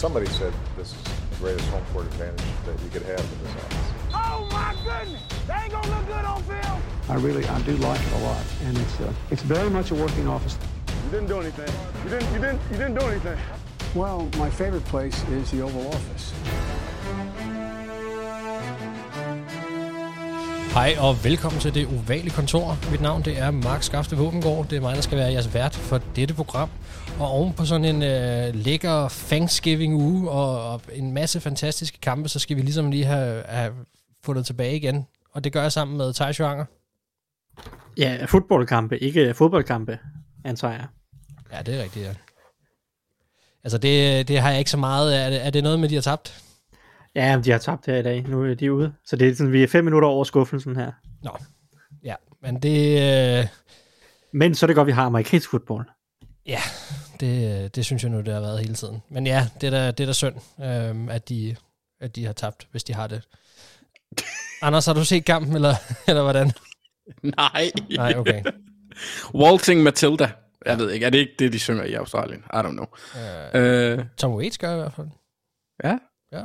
Somebody said this is the greatest home court advantage that you could have in this office. Oh my goodness! They ain't gonna look good on film. I really, I do like it a lot, and it's uh, it's very much a working office. You didn't do anything. You didn't. You didn't. You didn't do anything. Well, my favorite place is the Oval Office. Hej og velkommen til det ovale kontor. Mit navn det er Mark Skafte Våbengård. Det er mig, der skal være jeres vært for dette program. Og oven på sådan en øh, lækker Thanksgiving uge og, og en masse fantastiske kampe, så skal vi ligesom lige have, have fundet tilbage igen. Og det gør jeg sammen med Thijs Joanger. Ja, fodboldkampe, ikke fodboldkampe, antager jeg. Ja, det er rigtigt, ja. Altså, det, det har jeg ikke så meget. Er det, er det noget med, de har tabt? Ja, de har tabt her i dag. Nu er de ude. Så det er sådan, vi er fem minutter over skuffelsen her. Nå, ja. Men det... Øh, Men så er det godt, vi har amerikansk fodbold. ja, det, det synes jeg nu, det har været hele tiden. Men ja, det er da, det er da synd, øh, at, de, at de har tabt, hvis de har det. Anders, har du set kampen, eller, eller hvordan? Nej. Nej, okay. Waltzing Matilda. Jeg ved ikke, er det ikke det, de synger i Australien? I don't know. Øh, Øh, Tom Waits gør i hvert fald. ja. Ja.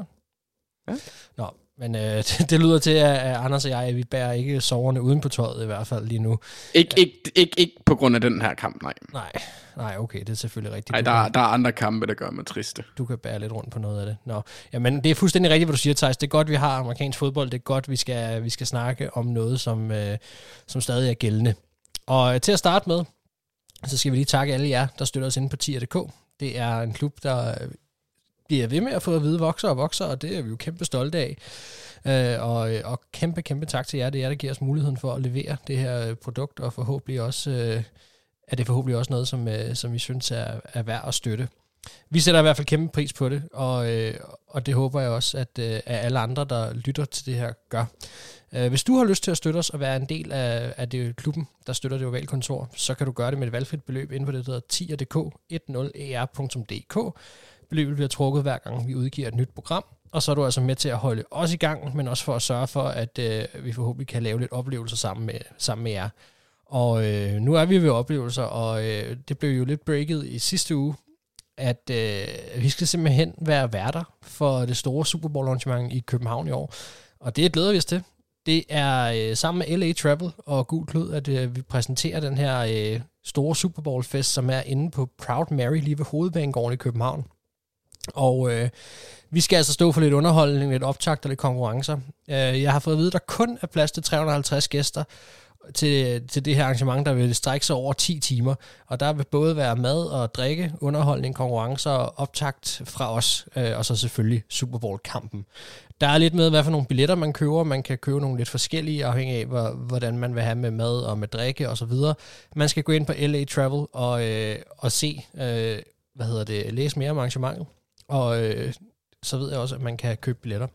Ja. Nå, men øh, det, det lyder til, at, Anders og jeg, vi bærer ikke soverne uden på tøjet i hvert fald lige nu. Ikke, ikke, ikke, ikke på grund af den her kamp, nej. Nej, nej, okay, det er selvfølgelig rigtigt. Nej, der, der er andre kampe, der gør mig triste. du kan bære lidt rundt på noget af det. Nå, jamen det er fuldstændig rigtigt, hvad du siger, Thijs. Det er godt, vi har amerikansk fodbold. Det er godt, vi skal, vi skal snakke om noget, som, øh, som stadig er gældende. Og øh, til at starte med, så skal vi lige takke alle jer, der støtter os inde på tier.dk. Det er en klub, der bliver ved med at få at vide vokser og vokser, og det er vi jo kæmpe stolte af. Øh, og, og kæmpe, kæmpe tak til jer. Det er jer, der giver os muligheden for at levere det her øh, produkt, og forhåbentlig også, øh, er det forhåbentlig også noget, som, øh, som vi synes er, er værd at støtte. Vi sætter i hvert fald kæmpe pris på det, og, øh, og det håber jeg også, at, øh, at alle andre, der lytter til det her, gør. Øh, hvis du har lyst til at støtte os og være en del af, af det klubben, der støtter det ovale kontor, så kan du gøre det med et valgfrit beløb inden på det, der hedder tier.dk, 10er.dk. Beløbet bliver trukket hver gang, vi udgiver et nyt program, og så er du altså med til at holde os i gang, men også for at sørge for, at øh, vi forhåbentlig kan lave lidt oplevelser sammen med, sammen med jer. Og øh, nu er vi ved oplevelser, og øh, det blev jo lidt breaket i sidste uge, at øh, vi skal simpelthen være værter for det store Super Bowl arrangement i København i år. Og det glæder vi os til. Det er øh, sammen med LA Travel og Gud Klud, at øh, vi præsenterer den her øh, store Super Bowl fest, som er inde på Proud Mary lige ved Hovedbanegården i København. Og øh, vi skal altså stå for lidt underholdning, lidt optakt og lidt konkurrencer. Øh, jeg har fået at vide, at der kun er plads til 350 gæster til, til det her arrangement, der vil strække sig over 10 timer. Og der vil både være mad og drikke, underholdning, konkurrencer og optakt fra os, øh, og så selvfølgelig Super Bowl-kampen. Der er lidt med, hvad for nogle billetter man køber. Man kan købe nogle lidt forskellige, afhængig af, hvordan man vil have med mad og med drikke osv. Man skal gå ind på LA Travel og, øh, og se, øh, hvad hedder det, læse mere om arrangementet. Og øh, så ved jeg også, at man kan købe billetter.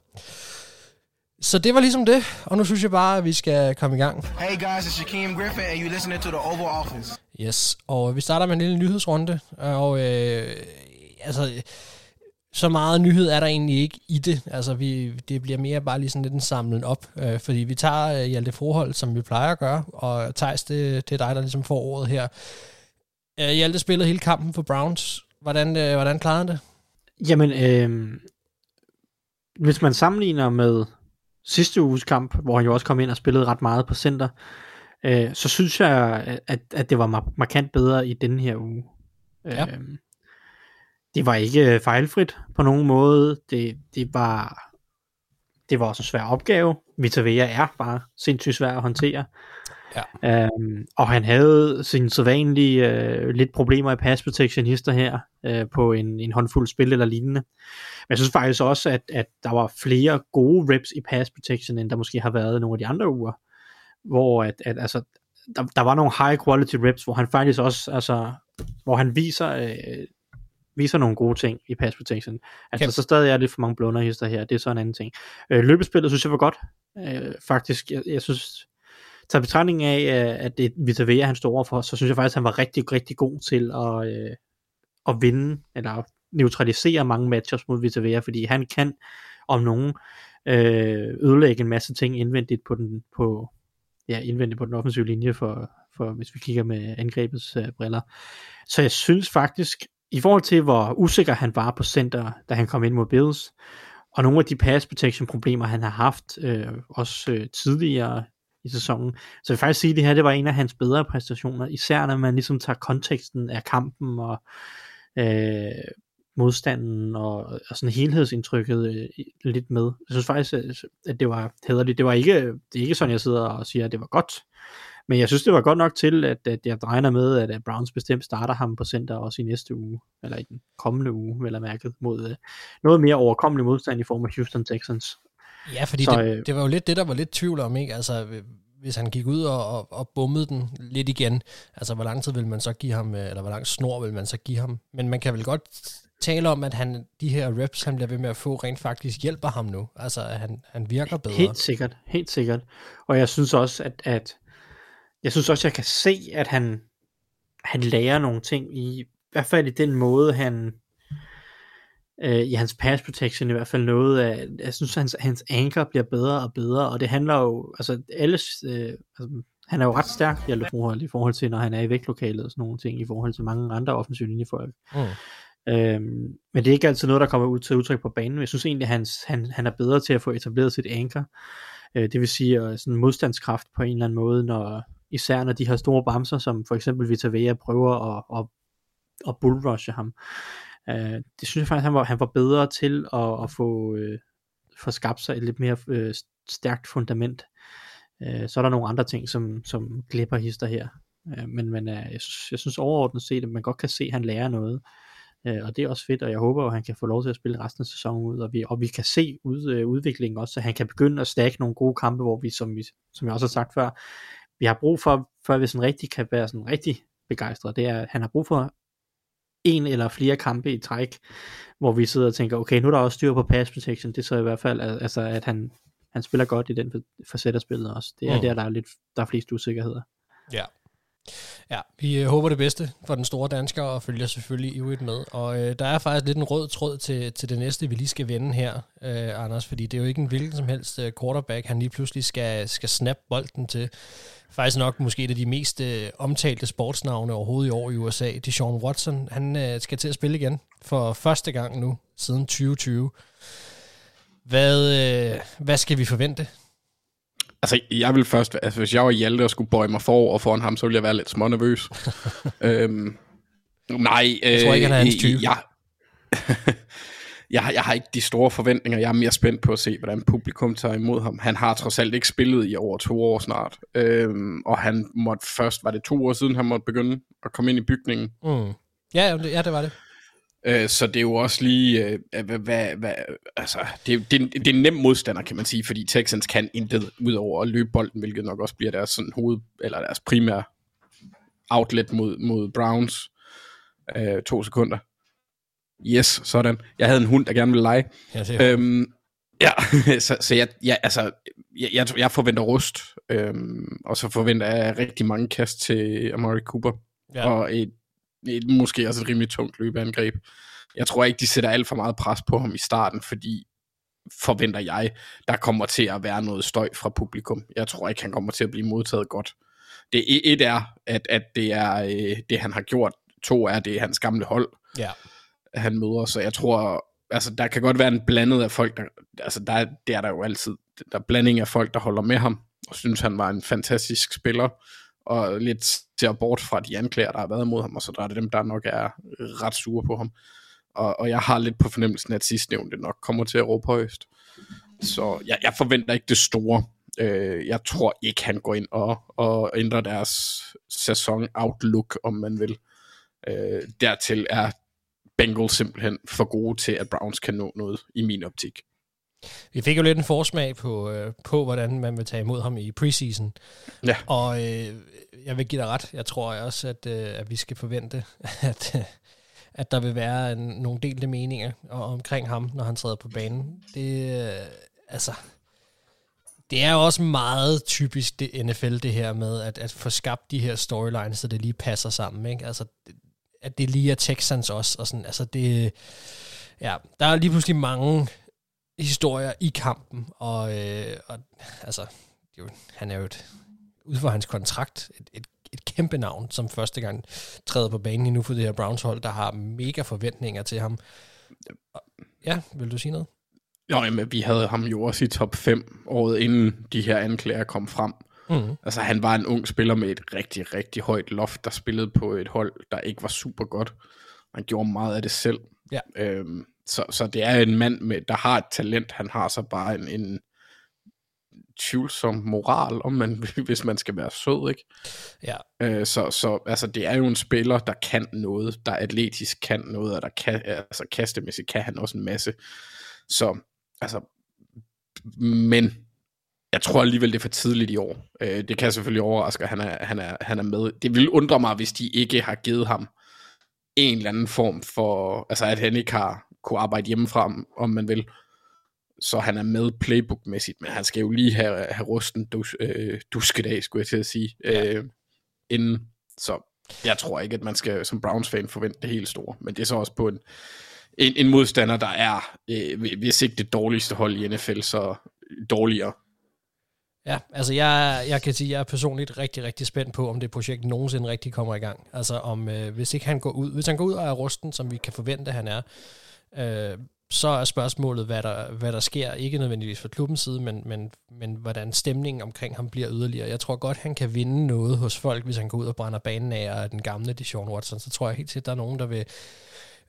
Så det var ligesom det, og nu synes jeg bare, at vi skal komme i gang. Hey guys, it's Shaquem Griffin, and you're listening to the Oval Office. Yes, og vi starter med en lille nyhedsrunde, og øh, altså, så meget nyhed er der egentlig ikke i det. Altså, vi, det bliver mere bare lige sådan lidt en samlen op, øh, fordi vi tager øh, Hjalte Forhold, som vi plejer at gøre, og Thijs, det, det er dig, der ligesom får ordet her. Øh, Hjalte spillede hele kampen for Browns. Hvordan, øh, hvordan klarede han det? Jamen, øh, hvis man sammenligner med sidste uges kamp, hvor han jo også kom ind og spillede ret meget på center, øh, så synes jeg, at, at det var mar- markant bedre i denne her uge. Ja. Øh, det var ikke fejlfrit på nogen måde. Det, det var det var også en svær opgave. Vita Vea er bare sindssygt svær at håndtere. Ja. Øhm, og han havde sine sædvanlige øh, lidt problemer i pass protection hister her øh, på en, en håndfuld spil eller lignende. Men jeg synes faktisk også, at, at der var flere gode reps i pass protection, end der måske har været nogle af de andre uger. Hvor at, at altså, der, der var nogle high quality reps, hvor han faktisk også, altså, hvor han viser, øh, viser nogle gode ting i pass protection. Altså, Kæmpe. så stadig er lidt for mange blunderhister her, det er så en anden ting. Øh, løbespillet synes jeg var godt, øh, faktisk. Jeg, jeg synes, tager betragtning af, øh, at det er han står overfor, så synes jeg faktisk, at han var rigtig, rigtig god til at, øh, at vinde, eller neutralisere mange matchups mod Vitavea, fordi han kan om nogen øh, ødelægge en masse ting indvendigt på den, på, ja, indvendigt på den offensive linje, for, for hvis vi kigger med angrebets øh, briller. Så jeg synes faktisk, i forhold til, hvor usikker han var på center, da han kom ind mod Bills, og nogle af de pass protection problemer, han har haft, øh, også øh, tidligere i sæsonen. Så jeg vil faktisk sige, at det her det var en af hans bedre præstationer, især når man ligesom tager konteksten af kampen og øh, modstanden og, og sådan helhedsindtrykket øh, lidt med. Jeg synes faktisk, at det var hederligt. Det var ikke, det er ikke sådan, jeg sidder og siger, at det var godt. Men jeg synes, det var godt nok til, at, at jeg regner med, at Browns bestemt starter ham på center også i næste uge, eller i den kommende uge, vel at mærket, mod uh, noget mere overkommelig modstand i form af Houston Texans. Ja, fordi så, det, øh, det var jo lidt det, der var lidt tvivl om, ikke? Altså, hvis han gik ud og, og, og bummede den lidt igen, altså hvor lang tid vil man så give ham, øh, eller hvor lang snor vil man så give ham? Men man kan vel godt tale om, at han, de her reps, han bliver ved med at få, rent faktisk hjælper ham nu. Altså, at han, han virker bedre. Helt sikkert, helt sikkert. Og jeg synes også, at, at jeg synes også, jeg kan se, at han, han lærer nogle ting i, i hvert fald i den måde, han øh, i hans pass protection i hvert fald noget af, jeg synes, hans, hans anchor bliver bedre og bedre, og det handler jo, altså alles, øh, altså, han er jo ret stærk, Hjalte Brohold, i forhold til, når han er i vægtlokalet og sådan nogle ting, i forhold til mange andre offensive linjefolk. Mm. Øhm, men det er ikke altid noget, der kommer ud til udtryk på banen. Jeg synes egentlig, at han, han, han er bedre til at få etableret sit anchor. Øh, det vil sige uh, sådan modstandskraft på en eller anden måde, når, især når de har store bamser, som for eksempel Vita Vea prøver at, at, at bullrushe ham. Øh, det synes jeg faktisk, han var, han var bedre til at, at få, øh, få skabt sig et lidt mere øh, stærkt fundament. Øh, så er der nogle andre ting, som, som glipper hister her. Øh, men men øh, jeg, synes, jeg synes overordnet set, at man godt kan se, at han lærer noget. Øh, og det er også fedt, og jeg håber, at han kan få lov til at spille resten af sæsonen ud, og vi, og vi kan se ud, øh, udviklingen også, så han kan begynde at stakke nogle gode kampe, hvor vi, som, vi, som jeg også har sagt før, vi har brug for, før vi sådan rigtig kan være sådan rigtig begejstret, det er, at han har brug for en eller flere kampe i træk, hvor vi sidder og tænker, okay, nu er der også styr på pass protection, det så i hvert fald, altså, at han, han spiller godt i den facet af spillet også. Det er mm. der, der er, lidt, der er flest usikkerheder. Ja. Ja, vi øh, håber det bedste for den store dansker og følger selvfølgelig ivrigt med. Og øh, der er faktisk lidt en rød tråd til, til det næste, vi lige skal vende her, øh, Anders, fordi det er jo ikke en hvilken som helst øh, quarterback, han lige pludselig skal, skal snap bolden til faktisk nok måske et af de mest øh, omtalte sportsnavne overhovedet i år i USA. Deshaun Watson, han øh, skal til at spille igen for første gang nu, siden 2020. Hvad, øh, hvad skal vi forvente? Altså, jeg vil først, altså, hvis jeg var Hjalte og skulle bøje mig for og foran ham, så ville jeg være lidt små nervøs. øhm, nej. Øh, jeg tror ikke, han er hans type. Ja. jeg, jeg har ikke de store forventninger. Jeg er mere spændt på at se, hvordan publikum tager imod ham. Han har trods alt ikke spillet i over to år snart. Øhm, og han måtte først, var det to år siden, han måtte begynde at komme ind i bygningen. Mm. Ja, ja, det var det. Øh, så det er jo også lige, øh, hvad, hvad, hvad, altså, det, det, det er en nem modstander, kan man sige, fordi Texans kan intet ud over at løbe bolden, hvilket nok også bliver deres sådan, hoved, eller deres primære outlet mod, mod Browns. Øh, to sekunder. Yes, sådan. Jeg havde en hund, der gerne ville lege. Ja, øhm, ja så, så jeg, ja, altså, jeg, jeg, jeg forventer rust, øhm, og så forventer jeg rigtig mange kast til Amari Cooper, ja. og et, et, måske også et rimelig tungt løbeangreb. Jeg tror ikke, de sætter alt for meget pres på ham i starten, fordi forventer jeg, der kommer til at være noget støj fra publikum. Jeg tror ikke, han kommer til at blive modtaget godt. Det et er, at, at det er øh, det, han har gjort. To er, det er hans gamle hold. Ja han møder, så jeg tror, altså der kan godt være en blandet af folk, der, altså der, det er der jo altid, der er blanding af folk, der holder med ham, og synes han var en fantastisk spiller, og lidt ser bort fra de anklager, der har været mod ham, og så der er det dem, der nok er øh, ret sure på ham. Og, og jeg har lidt på fornemmelsen, at sidstnævnte nok kommer til at råbe højst. Så jeg, jeg forventer ikke det store. Øh, jeg tror ikke, han går ind og, og ændrer deres sæson-outlook, om man vil. Øh, dertil er Bengals simpelthen for gode til, at Browns kan nå noget i min optik. Vi fik jo lidt en forsmag på, øh, på hvordan man vil tage imod ham i preseason. Ja. Og øh, jeg vil give dig ret. Jeg tror også, at, øh, at vi skal forvente, at, at der vil være en, nogle delte meninger omkring ham, når han træder på banen. Det, øh, altså, det er jo også meget typisk det NFL, det her med at, at få skabt de her storylines, så det lige passer sammen. Ikke? Altså, at det lige er Texans også. Og sådan, altså det, ja, der er lige pludselig mange historier i kampen, og, øh, og altså, jo, han er jo et, ud fra hans kontrakt, et, et, et kæmpe navn, som første gang træder på banen nu for det her Browns hold, der har mega forventninger til ham. Ja, vil du sige noget? Jo, jamen, vi havde ham jo også i top 5 året inden de her anklager kom frem. Mm. Altså, han var en ung spiller med et rigtig, rigtig højt loft, der spillede på et hold, der ikke var super godt. Han gjorde meget af det selv. Ja. Øhm, så, så det er en mand, med, der har et talent. Han har så bare en, en tvivlsom moral, om man, hvis man skal være sød, ikke? Ja. Øh, så, så altså, det er jo en spiller, der kan noget, der atletisk kan noget, og der kan, altså kastemæssigt kan han også en masse. Så, altså, men jeg tror alligevel, det er for tidligt i år. Øh, det kan selvfølgelig overraske, at han er, han, er, han er med. Det vil undre mig, hvis de ikke har givet ham en eller anden form for, altså at han ikke har kunne arbejde hjemmefra, om man vil. Så han er med playbook-mæssigt, men han skal jo lige have, have rusten dus, øh, duskedag, skulle jeg til at sige, Ja. øh, inden. Så jeg tror ikke, at man skal som Browns-fan forvente det helt store, men det er så også på en, en, en modstander, der er, øh, hvis ikke det dårligste hold i NFL, så dårligere. Ja, altså jeg, jeg kan sige, at jeg er personligt rigtig, rigtig spændt på, om det projekt nogensinde rigtig kommer i gang. Altså om, øh, hvis ikke han går ud, hvis han går ud og er rusten, som vi kan forvente, han er, øh, så er spørgsmålet, hvad der, hvad der sker, ikke nødvendigvis fra klubbens side, men, men, men hvordan stemningen omkring ham bliver yderligere. Jeg tror godt, han kan vinde noget hos folk, hvis han går ud og brænder banen af og den gamle Deshaun Watson. Så tror jeg helt sikkert, der er nogen, der vil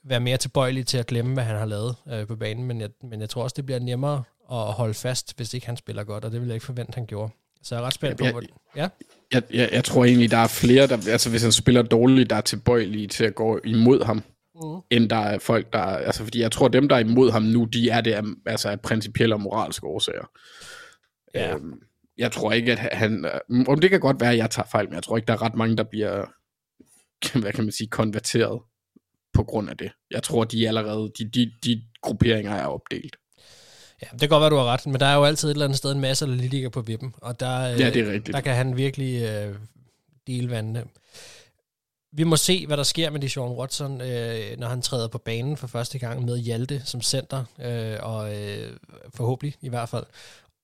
være mere tilbøjelige til at glemme, hvad han har lavet øh, på banen, men jeg, men jeg tror også, det bliver nemmere at holde fast, hvis ikke han spiller godt, og det vil jeg ikke forvente, han gjorde. Så jeg er ret spændt på, Ja, hvor... Ja, Jeg, jeg, jeg tror egentlig, der er flere, der, altså hvis han spiller dårligt, der er tilbøjelige til at gå imod ham, mm. end der er folk, der altså fordi jeg tror, dem, der er imod ham nu, de er det af, altså af principielle og moralske årsager. Ja. Øhm, jeg tror ikke, at han, om det kan godt være, at jeg tager fejl, men jeg tror ikke, der er ret mange, der bliver, hvad kan man sige, konverteret på grund af det. Jeg tror, de allerede, de, de, de grupperinger er opdelt. Ja, det kan godt være, du har ret, men der er jo altid et eller andet sted en masse, ligger på vippen, og der, øh, Ja, det er rigtigt. der kan han virkelig øh, dele vandene. Vi må se, hvad der sker med Deshaun Watson, øh, når han træder på banen for første gang med Hjalte som center, øh, og øh, forhåbentlig i hvert fald.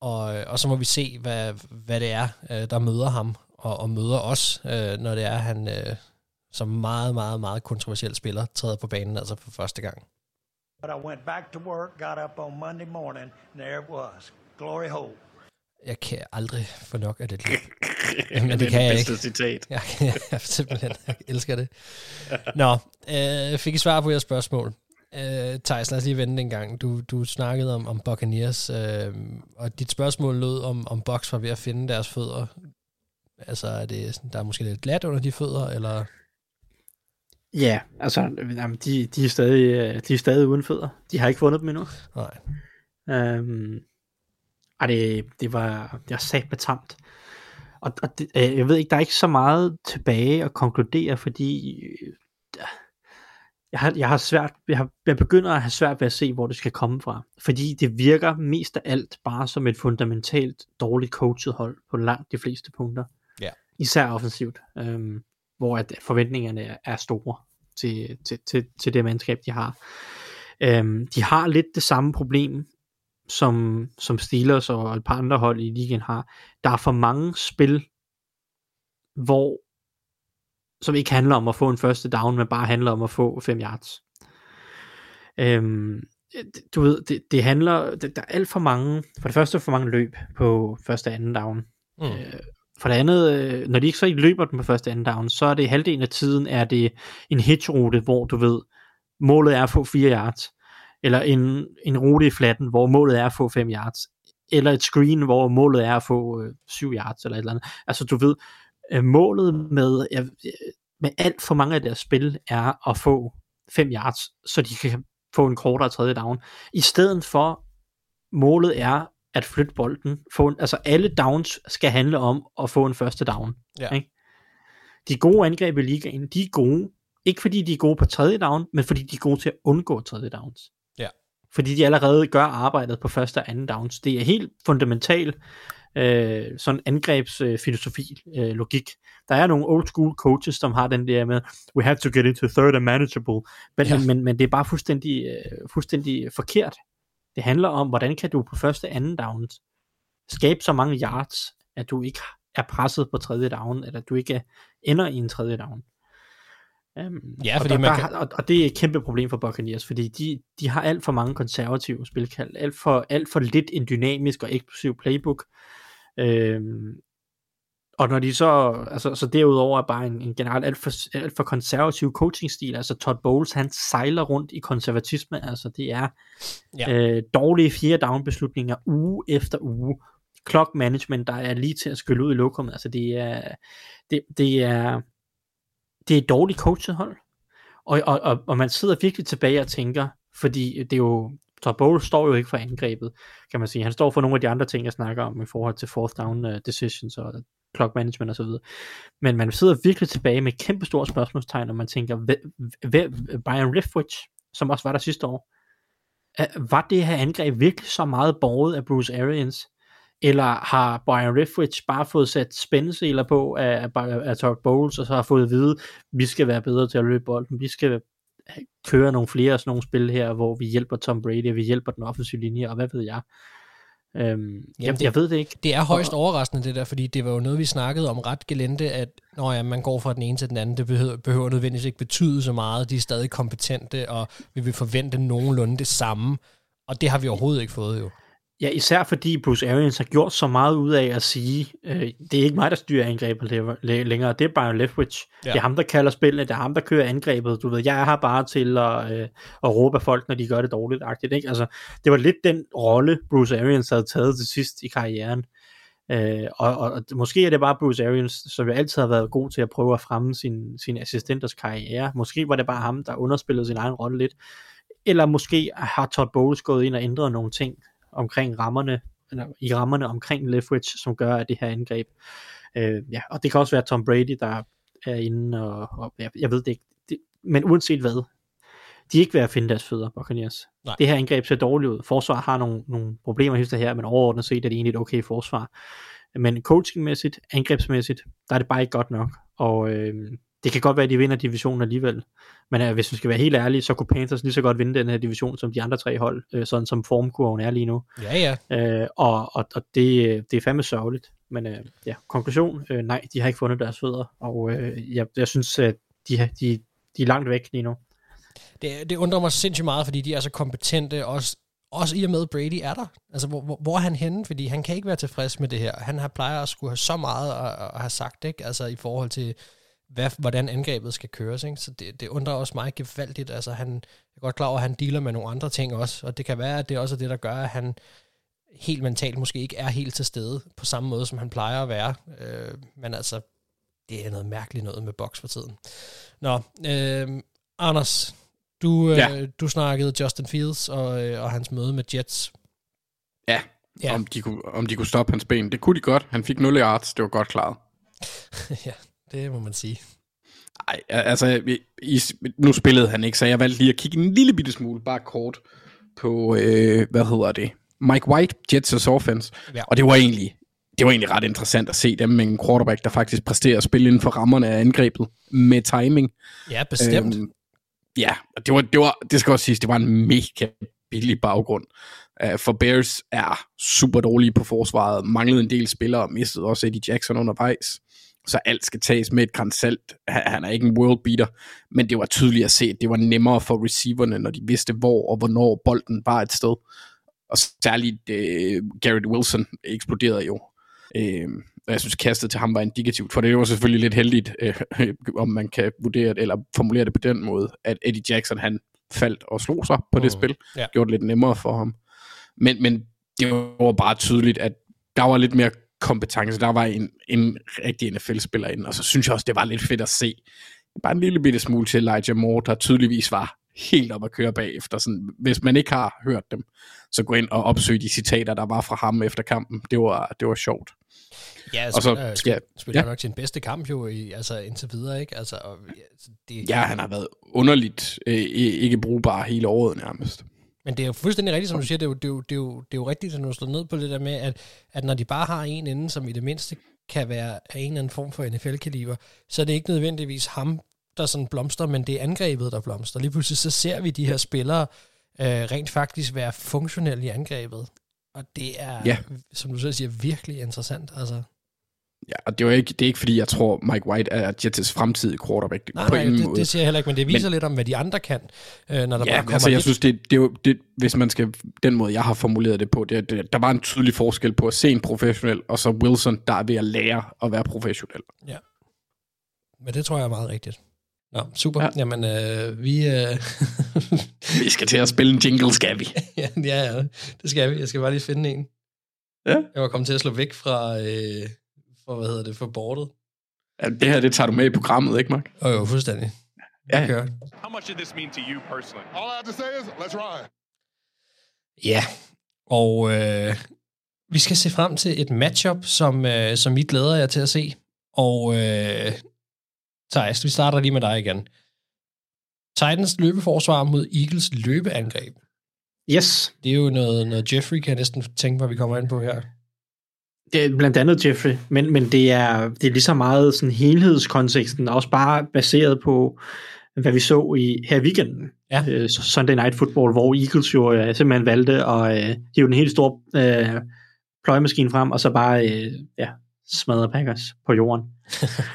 Og, og så må vi se, hvad, hvad det er, øh, der møder ham, og, og møder os, øh, når det er, han øh, som meget, meget, meget kontroversiel spiller træder på banen, altså for første gang. But I went back to work, got up on Monday morning, and there it was. Glory hole. Jeg kan aldrig få nok af det det Jamen, er det kan jeg bedste ikke. citat. Jeg, jeg simpelthen jeg elsker det. Nå, øh, fik I svar på jeres spørgsmål. Øh, Thijs, lad os lige vende en gang. Du, du snakkede om, om Buccaneers, øh, og dit spørgsmål lød om, om Bucks var ved at finde deres fødder. Altså, er det, der er måske lidt glat under de fødder, eller... Ja, altså, jamen, de, de, er stadig, øh, de er stadig uden fødder. De har ikke fundet dem endnu. Nej. Øhm, ej, det, det var, det var sat tamt. Og, og det, øh, jeg ved ikke, der er ikke så meget tilbage at konkludere, fordi øh, jeg har, jeg har svært, jeg, har, jeg begynder at have svært ved at se, hvor det skal komme fra. Fordi det virker mest af alt bare som et fundamentalt dårligt coachet hold på langt de fleste punkter. Ja. Især offensivt, øhm, hvor at forventningerne er, store til, til, til, til det mandskab, de har. Øhm, de har lidt det samme problem, som, som Steelers og et par andre hold i ligaen har. Der er for mange spil, hvor som ikke handler om at få en første down, men bare handler om at få 5 yards. Øhm, du ved, det, det handler, det, der er alt for mange, for det første for mange løb på første og anden down. Mm. Øh, for det andet, øh, når de ikke så ikke løber den på første anden down, så er det halvdelen af tiden, er det en hitchrute, hvor du ved, målet er at få 4 yards. Eller en, en rute i flatten, hvor målet er at få 5 yards. Eller et screen, hvor målet er at få øh, 7 yards, eller et eller andet. Altså du ved, øh, målet med, med alt for mange af deres spil, er at få 5 yards, så de kan få en kortere tredje down. I stedet for, målet er at flytte bolden. Få en, altså alle downs skal handle om at få en første down. Ja. Ikke? De gode angreb i ligaen, de er gode. Ikke fordi de er gode på tredje down, men fordi de er gode til at undgå tredje downs. Ja. Fordi de allerede gør arbejdet på første og anden downs. Det er helt fundamental øh, sådan angrebsfilosofi, øh, logik. Der er nogle old school coaches, som har den der med, we have to get into third and manageable. Men, Ja. ja. men, men det er bare fuldstændig, øh, fuldstændig forkert. Det handler om, hvordan kan du på første og anden downs skabe så mange yards, at du ikke er presset på tredje down, eller du ikke ender i en tredje down. Um, Ja, og, fordi der, man der, kan- og, og det er et kæmpe problem for Buccaneers, fordi de, de har alt for mange konservative spilkald, alt for, alt for lidt en dynamisk og eksplosiv playbook. Øhm, og når de så, altså, så derudover er bare en, en generelt alt for, alt for konservativ coachingstil, altså Todd Bowles, han sejler rundt i konservatisme, altså det er Ja. øh, dårlige fjerde down beslutninger uge efter uge, clock management, der er lige til at skylle ud i lokummet, altså det er, det, det er, det er et dårligt coachet hold, og, og, og, og man sidder virkelig tilbage og tænker, fordi det er jo, Todd Bowles står jo ikke for angrebet, kan man sige. Han står for nogle af de andre ting, jeg snakker om i forhold til fourth down uh, decisions og clock management osv. Men man sidder virkelig tilbage med kæmpe store spørgsmålstegn, og man tænker, hvad, Brian Riffwich, som også var der sidste år, var det her angreb virkelig så meget borget af Bruce Arians? Eller har Brian Riffwich bare fået sat spændeseler på af, af, af Todd Bowles, og så har fået at vide, vi skal være bedre til at løbe bolden, vi skal køre nogle flere af sådan nogle spil her, hvor vi hjælper Tom Brady, og vi hjælper den offensive linje, og hvad ved jeg. Øhm, jeg, det- jeg ved det ikke. Det er højst overraskende det der, fordi det var jo noget, vi snakkede om ret gelente, at når ja, man går fra den ene til den anden, det behøver, behøver nødvendigvis ikke betyde så meget. De er stadig kompetente, og vi vil forvente nogenlunde det samme. Og det har vi overhovedet ikke fået jo. Ja, især fordi Bruce Arians har gjort så meget ud af at sige, øh, det er ikke mig, der styrer angrebet læ- læ- længere, det er Brian Leftwich. Ja. Ja. Det er ham, der kalder spillene, det er ham, der kører angrebet. Du ved, jeg er her bare til at, øh, at råbe af folk, når de gør det dårligt. -agtigt, Ikke? Altså, det var lidt den rolle, Bruce Arians havde taget til sidst i karrieren. Øh, og, og, og måske er det bare Bruce Arians, som jo altid har været god til at prøve at fremme sin, sin assistenters karriere. Måske var det bare ham, der underspillede sin egen rolle lidt. Eller måske har Todd Bowles gået ind og ændret nogle ting omkring rammerne, eller i rammerne omkring Leftwich, som gør, at det her angreb, øh, ja, og det kan også være Tom Brady, der er inde, og, og jeg, jeg ved det ikke, det, men uanset hvad, de ikke ved at finde deres fødder, Buccaneers. Nej. Det her angreb ser dårligt ud. Forsvar har nogle, nogle problemer hister her, men overordnet set er det egentlig et okay forsvar. Men coachingmæssigt, angrebsmæssigt, der er det bare ikke godt nok. Og øh, det kan godt være, at de vinder divisionen alligevel. Men øh, hvis vi skal være helt ærlige, så kunne Panthers lige så godt vinde den her division som de andre tre hold, øh, sådan som formkurven er lige nu. Ja, ja. Øh, og og, og det, det er fandme sørgeligt. Men øh, ja, konklusion, øh, nej, de har ikke fundet deres fødder. Og øh, jeg, jeg synes, at de, har- de, de er langt væk lige nu. Det, det undrer mig sindssygt meget, fordi de er så kompetente, også, også i og med, Brady er der. Altså, hvor, hvor, hvor er han henne? Fordi han kan ikke være tilfreds med det her. Han har plejer at skulle have så meget at, at have sagt, ikke? Altså, i forhold til, hvad, hvordan angrebet skal køres, ikke? Så det, det undrer også mig gevaldigt. Altså, han jeg er godt klar over, at han dealer med nogle andre ting også, og det kan være, at det også er det, der gør, at han helt mentalt måske ikke er helt til stede på samme måde, som han plejer at være. Øh, men altså, det er noget mærkeligt noget med boks for tiden. Nå, øh, Anders, du, Ja. øh, du snakkede Justin Fields og, øh, og hans møde med Jets. Ja, Ja. ja. Om, de kunne, om de kunne stoppe hans ben. Det kunne de godt. Han fik 0 yards. Det var godt klaret. ja, det må man sige. Nej, altså, i, nu spillede han ikke, så jeg valgte lige at kigge en lille bitte smule, bare kort, på, øh, hvad hedder det, Mike White, Jets' offense. Ja. Og det var egentlig, det var egentlig ret interessant at se dem med en quarterback, der faktisk præsterer at spille inden for rammerne af angrebet med timing. Ja, bestemt. Øhm, ja, og det, var, det, var, det skal også siges, det var en mega billig baggrund. Uh, for Bears er super dårlige på forsvaret, manglede en del spillere, mistede også Eddie Jackson undervejs. Så alt skal tages med et græns salt. Han er ikke en world beater, men det var tydeligt at se, at det var nemmere for receiverne, når de vidste, hvor og hvornår bolden var et sted. Og særligt uh, Garrett Wilson eksploderede jo. Uh, og jeg synes, kastet til ham var indikativt, for det var selvfølgelig lidt heldigt, øh, om man kan vurdere det, eller formulere det på den måde, at Eddie Jackson, han faldt og slog sig på det Mm, spil, ja. gjorde det lidt nemmere for ham. Men, men det var bare tydeligt, at der var lidt mere kompetence, der var en, en rigtig NFL-spiller inde, og så synes jeg også, det var lidt fedt at se, bare en lille bitte smule til Elijah Moore, der tydeligvis var helt op at køre bagefter. Sådan, hvis man ikke har hørt dem, så gå ind og opsøg de citater, der var fra ham efter kampen. Det var, det var sjovt. Ja, og så spiller, skal jeg- spiller ja. nok sin bedste kamp jo, i, altså indtil videre, ikke? Altså, og, ja, det, Ja, han har været underligt øh, ikke brugbar hele året nærmest. Men det er jo fuldstændig rigtigt, som du siger, det er jo, det er jo, det er jo, det er jo rigtigt, at du slår ned på det der med, at, at når de bare har en inde, som i det mindste kan være af en eller anden form for NFL-kaliber, så er det ikke nødvendigvis ham, der sådan blomster, men det er angrebet, der blomster. Lige pludselig så ser vi de her spillere øh, rent faktisk være funktionelle i angrebet. Og det er, Ja. som du selv siger, virkelig interessant. Altså. Ja, og det er ikke, det er ikke fordi, jeg tror, Mike White er Jets' fremtidige quarterback. Nej, på nej, ingen det, måde. det siger jeg heller ikke, men det viser Men- lidt om, hvad de andre kan, øh, når der bare Ja, kommer altså jeg lidt. synes, det, det er jo, det, hvis man skal, den måde jeg har formuleret det på, det, det, der var en tydelig forskel på at se en professionel, og så Wilson, der er ved at lære at være professionel. Men det tror jeg er meget rigtigt. Nå, super. Ja. Ja. Jamen, øh, vi... Øh, Vi skal til at spille en jingle, skal vi? ja, ja, ja, det skal vi. Jeg skal bare lige finde en. Ja. Jeg var kommet til at slå væk fra, øh, fra hvad hedder det, fra bordet. Ja, det her, det tager du med i programmet, ikke, Mark? Åh jo, fuldstændig. Ja, Kører. How much did this mean to you personally? All I have to say is, let's ride. Ja, og øh, vi skal se frem til et matchup, som, øh, som I glæder jer til at se. Og øh, Thijs, vi starter lige med dig igen. Titans løbeforsvar mod Eagles løbeangreb. Yes, Det er jo noget, noget Jeffrey kan jeg næsten tænke mig, vi kommer ind på her. Det er blandt andet Jeffrey, men, men det, er, det er lige så meget sådan helhedskonteksten, også bare baseret på, hvad vi så i her i weekenden. Ja. Øh, Sunday Night Football, hvor Eagles jo øh, simpelthen valgte at øh, hive den helt store øh, pløjemaskine frem, og så bare øh, ja, smadre Packers på jorden.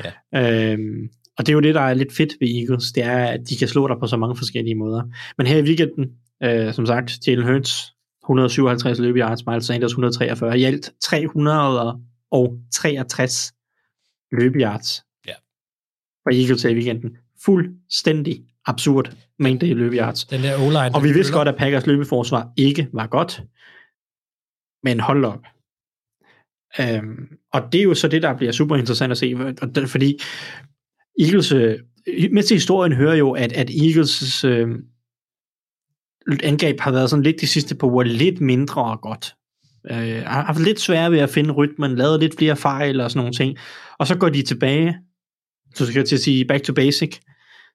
ja. øhm, og det er jo det, der er lidt fedt ved Eagles, det er, at de kan slå dig på så mange forskellige måder. Men her i weekenden, øh, som sagt, Jalen Hurts, 157 løbeyards, Miles Sanders 143, i alt 363 løbeyards. Ja. For Eagles her i weekenden. Fuldstændig absurd mængde i løbeyards. Den der O-line. Og vi vidste godt, at Packers løbeforsvar ikke var godt. Men hold op. Øhm, og det er jo så det, der bliver super interessant at se. Og fordi Eagles, øh, med til historien hører jo, at, at Eagles øh, angreb har været sådan lidt de sidste på uger lidt mindre og godt. Øh, har haft lidt svært ved at finde rytmen, lavet lidt flere fejl og sådan nogle ting. Og så går de tilbage, så skal jeg til at sige back to basic,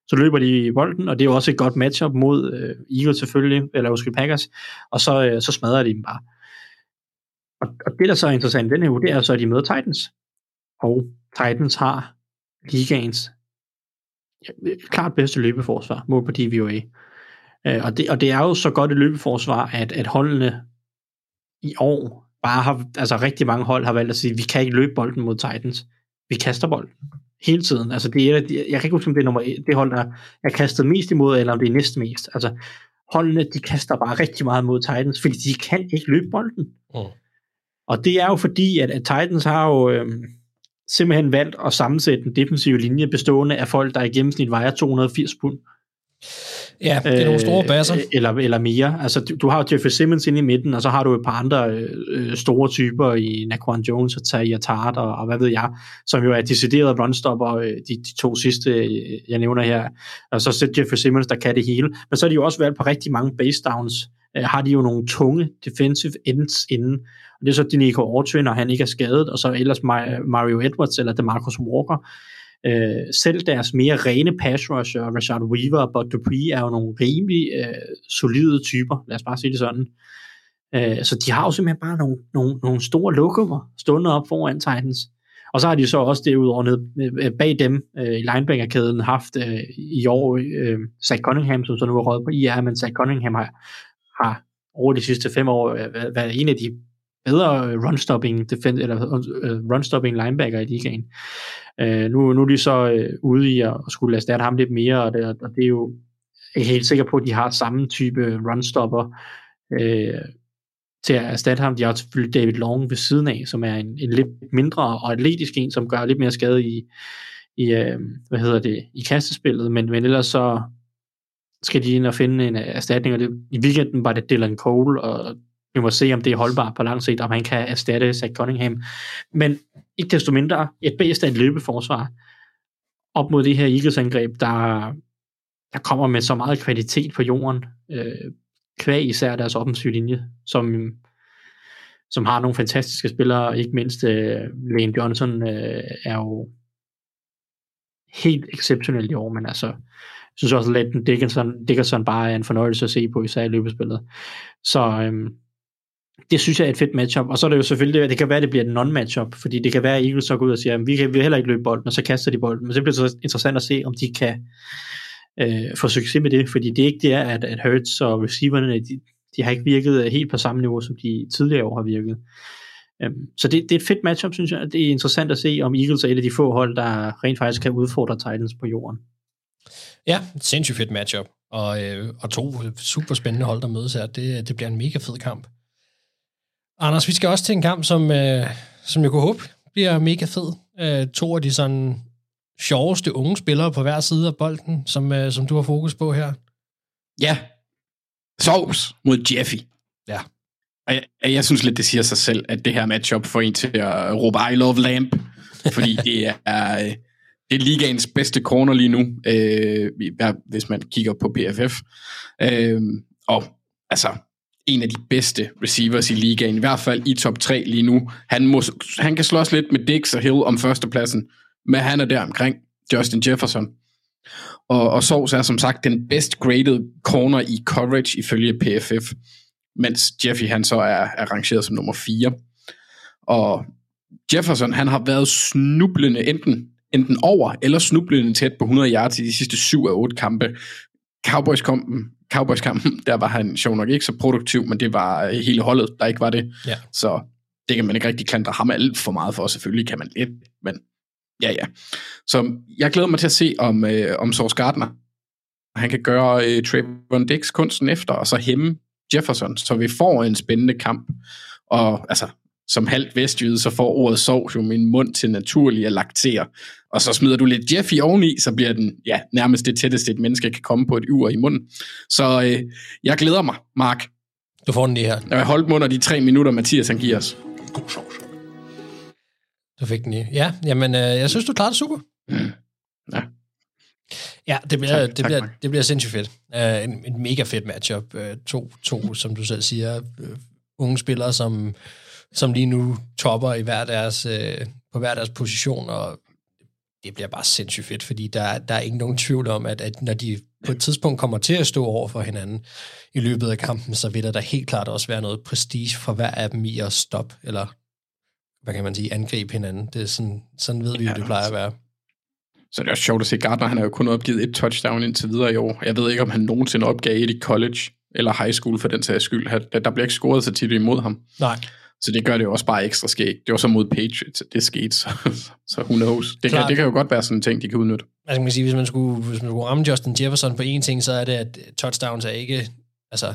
så løber de i bolden, og det er jo også et godt matchup mod øh, Eagles selvfølgelig, eller måske Packers, og så, øh, så smadrer de dem bare. Og, og det, der så er interessant i den her uge, det er så, at de møder Titans. Og Titans har ligaens ja, klart bedste løbeforsvar, mål på DVOA. Øh, og, det, og det er jo så godt et løbeforsvar, at, at holdene i år bare har, altså rigtig mange hold har valgt at sige, vi kan ikke løbe bolden mod Titans. Vi kaster bolden hele tiden. Altså det er, jeg kan ikke huske, om det er nummer et, det hold, der er kastet mest imod, eller om det er næsten mest. Altså holdene, de kaster bare rigtig meget mod Titans, fordi de kan ikke løbe bolden. Mm. Og det er jo fordi, at, at Titans har jo øhm, simpelthen valgt at sammensætte en defensiv linje bestående af folk, der i gennemsnit vejer 280 pund. Ja, det er nogle store basser. Øh, eller, eller mere. Altså, du, du har jo Jeffrey Simmons inde i midten, og så har du et par andre øh, store typer i Naquan Jones og Talia Tart og, og hvad ved jeg, som jo er deciderede runstopper, øh, de, de to sidste, øh, jeg nævner her. Og så sæt Jeffrey Simmons, der kan det hele. Men så har de jo også valgt på rigtig mange base downs, øh, har de jo nogle tunge defensive ends inden. Og det er så Denico Autry, når han ikke er skadet, og så ellers Ma- Mario Edwards eller DeMarcus Walker. Øh, selv deres mere rene pass rusher, Richard Weaver og Bud Dupree, er jo nogle rimelig øh, solide typer, lad os bare sige det sådan. Øh, så de har jo simpelthen bare nogle, nogle, nogle store lokummer stående op foran Titans. Og så har de så også derudover ned, øh, bag dem øh, i linebackerkæden haft øh, i år øh, Zach Cunningham, som så nu er røget på IR, men Zach Cunningham har, har over de sidste fem år øh, været en af de bedre run-stopping, defend, eller, uh, run-stopping linebacker i ligaen. Uh, nu, nu er de så uh, ude i at, at skulle erstatte ham lidt mere, og det, og det er jo jeg er helt sikker på, at de har samme type run-stopper uh, til at erstatte ham. De har selvfølgelig David Long ved siden af, som er en, en lidt mindre og atletisk en, som gør lidt mere skade i, i uh, hvad hedder det, i kastespillet, men, men ellers så skal de ind og finde en erstatning, og det, i weekenden var det Dylan Cole, og vi må se, om det er holdbart på lang sigt, om han kan erstatte Zach Cunningham. Men ikke desto mindre, et bedst af et løbeforsvar op mod det her Eagles-angreb, der, der kommer med så meget kvalitet på jorden, øh, kvæg især deres offensive linje, som, som har nogle fantastiske spillere, ikke mindst øh, Lane Johnson øh, er jo helt exceptionel i år, men altså, jeg synes også, at Leighton Dickinson, Dickinson bare er en fornøjelse at se på, især i løbespillet. Så øhm, det synes jeg er et fedt matchup. Og så er det jo selvfølgelig, det kan være, at det bliver et non-matchup, fordi det kan være, at Eagles så går ud og siger, at vi kan vi vil heller ikke løbe bolden, og så kaster de bolden. Men så bliver det så interessant at se, om de kan øh, få succes med det, fordi det er ikke det, at, at Hurts og receiverne, de, de har ikke virket øh, helt på samme niveau, som de tidligere år har virket. Øhm, så det, det er et fedt matchup, synes jeg. Det er interessant at se, om Eagles er et af de få hold, der rent faktisk kan udfordre Titans på jorden. Ja, sindssygt fedt matchup. Og, øh, og to super spændende hold, der mødes her. Det, det bliver en mega fed kamp. Anders, vi skal også til en kamp, som, øh, som jeg kunne håbe bliver mega fed. Øh, to af de sådan sjoveste unge spillere på hver side af bolden, som, øh, som du har fokus på her. Ja. Sovs mod Jeffy. Ja. Og jeg, jeg synes lidt, det siger sig selv, at det her matchup får en til at råbe I love lamp, fordi det er, øh, det er ligaens bedste corner lige nu, øh, hvis man kigger på PFF. Øh, og altså, en af de bedste receivers i ligaen, i hvert fald i top 3 lige nu. Han, må, han kan slås lidt med Dix og Hill om førstepladsen, men han er der omkring Justin Jefferson. Og, og Sovs er som sagt den best graded corner i coverage ifølge PFF, mens Jeffy han så er, er rangeret som nummer 4. Og Jefferson han har været snublende enten, enten over eller snublende tæt på 100 yards i de sidste 7 af 8 kampe. Cowboys-kampen, Cowboys-kampen, der var han sjov nok ikke så produktiv, men det var hele holdet, der ikke var det. Ja. Så det kan man ikke rigtig klandre ham alt for meget for. Selvfølgelig kan man lidt, men ja, ja. Så jeg glæder mig til at se, om, øh, om Source Gardner han kan gøre øh, Trayvon Dix kunsten efter, og så hæmme Jefferson, så vi får en spændende kamp. Og altså, som halvt vestjyde, så får ordet sov jo min mund til naturlig at laktere. Og så smider du lidt Jeffy oveni, så bliver den ja, nærmest det tætteste, et menneske kan komme på et ur i munden. Så øh, jeg glæder mig, Mark. Du får den lige her. Jeg har holdt mig under de tre minutter, Mathias han giver os. God sovs. Du fik den lige. Ja, jamen, øh, jeg synes, du klarede det super. Mm. Ja. Ja, det bliver, Tak, det tak, bliver, Mark. det bliver sindssygt fedt. Uh, en, en mega fedt matchup. Uh, to, to, som du selv siger, uh, unge spillere, som, som lige nu topper i hver deres, uh, på hver deres position, og det bliver bare sindssygt fedt, fordi der, der er ikke nogen tvivl om, at, at når de på et tidspunkt kommer til at stå over for hinanden i løbet af kampen, så vil der da helt klart også være noget prestige for hver af dem i at stoppe, eller hvad kan man sige, angribe hinanden. Det er sådan, sådan ved vi jo, det plejer at være. Så det er også sjovt at se, Gardner han har jo kun opgivet et touchdown indtil videre i år. Jeg ved ikke, om han nogensinde opgav et i college eller high school for den sags skyld. Der bliver ikke scoret så tit imod ham. Nej, Så det gør det jo også bare ekstra skægt. Det var så mod Patriots, at det skete, så, så who knows. Det kan, det kan jo godt være sådan en ting, de kan udnytte. altså man kan sige, hvis man skulle, hvis man skulle ramme Justin Jefferson på én ting, så er det, at touchdowns er ikke, altså,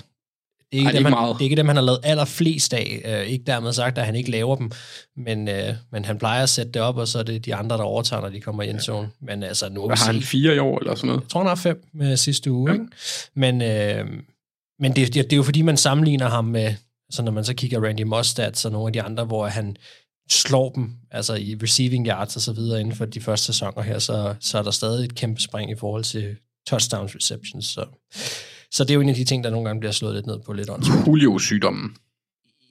det er ikke, Ej, dem, ikke han, meget. det er ikke dem, han har lavet allerflest af. Uh, ikke dermed sagt, at han ikke laver dem, men, uh, men han plejer at sætte det op, og så er det de andre, der overtager, når de kommer i endzone. Men altså, nu Hvad har han, fire i år eller sådan noget? Jeg tror, han har fem med sidste uge, ja. ikke? Men, øh, men det, det, det er jo fordi, man sammenligner ham med, så når man så kigger Randy Moss stats og nogle af de andre, hvor han slår dem, altså i receiving yards og så videre inden for de første sæsoner her, så, så er der stadig et kæmpe spring i forhold til touchdowns receptions. Så, så det er jo en af de ting, der nogle gange bliver slået lidt ned på lidt åndssvagt. Julio-sygdommen.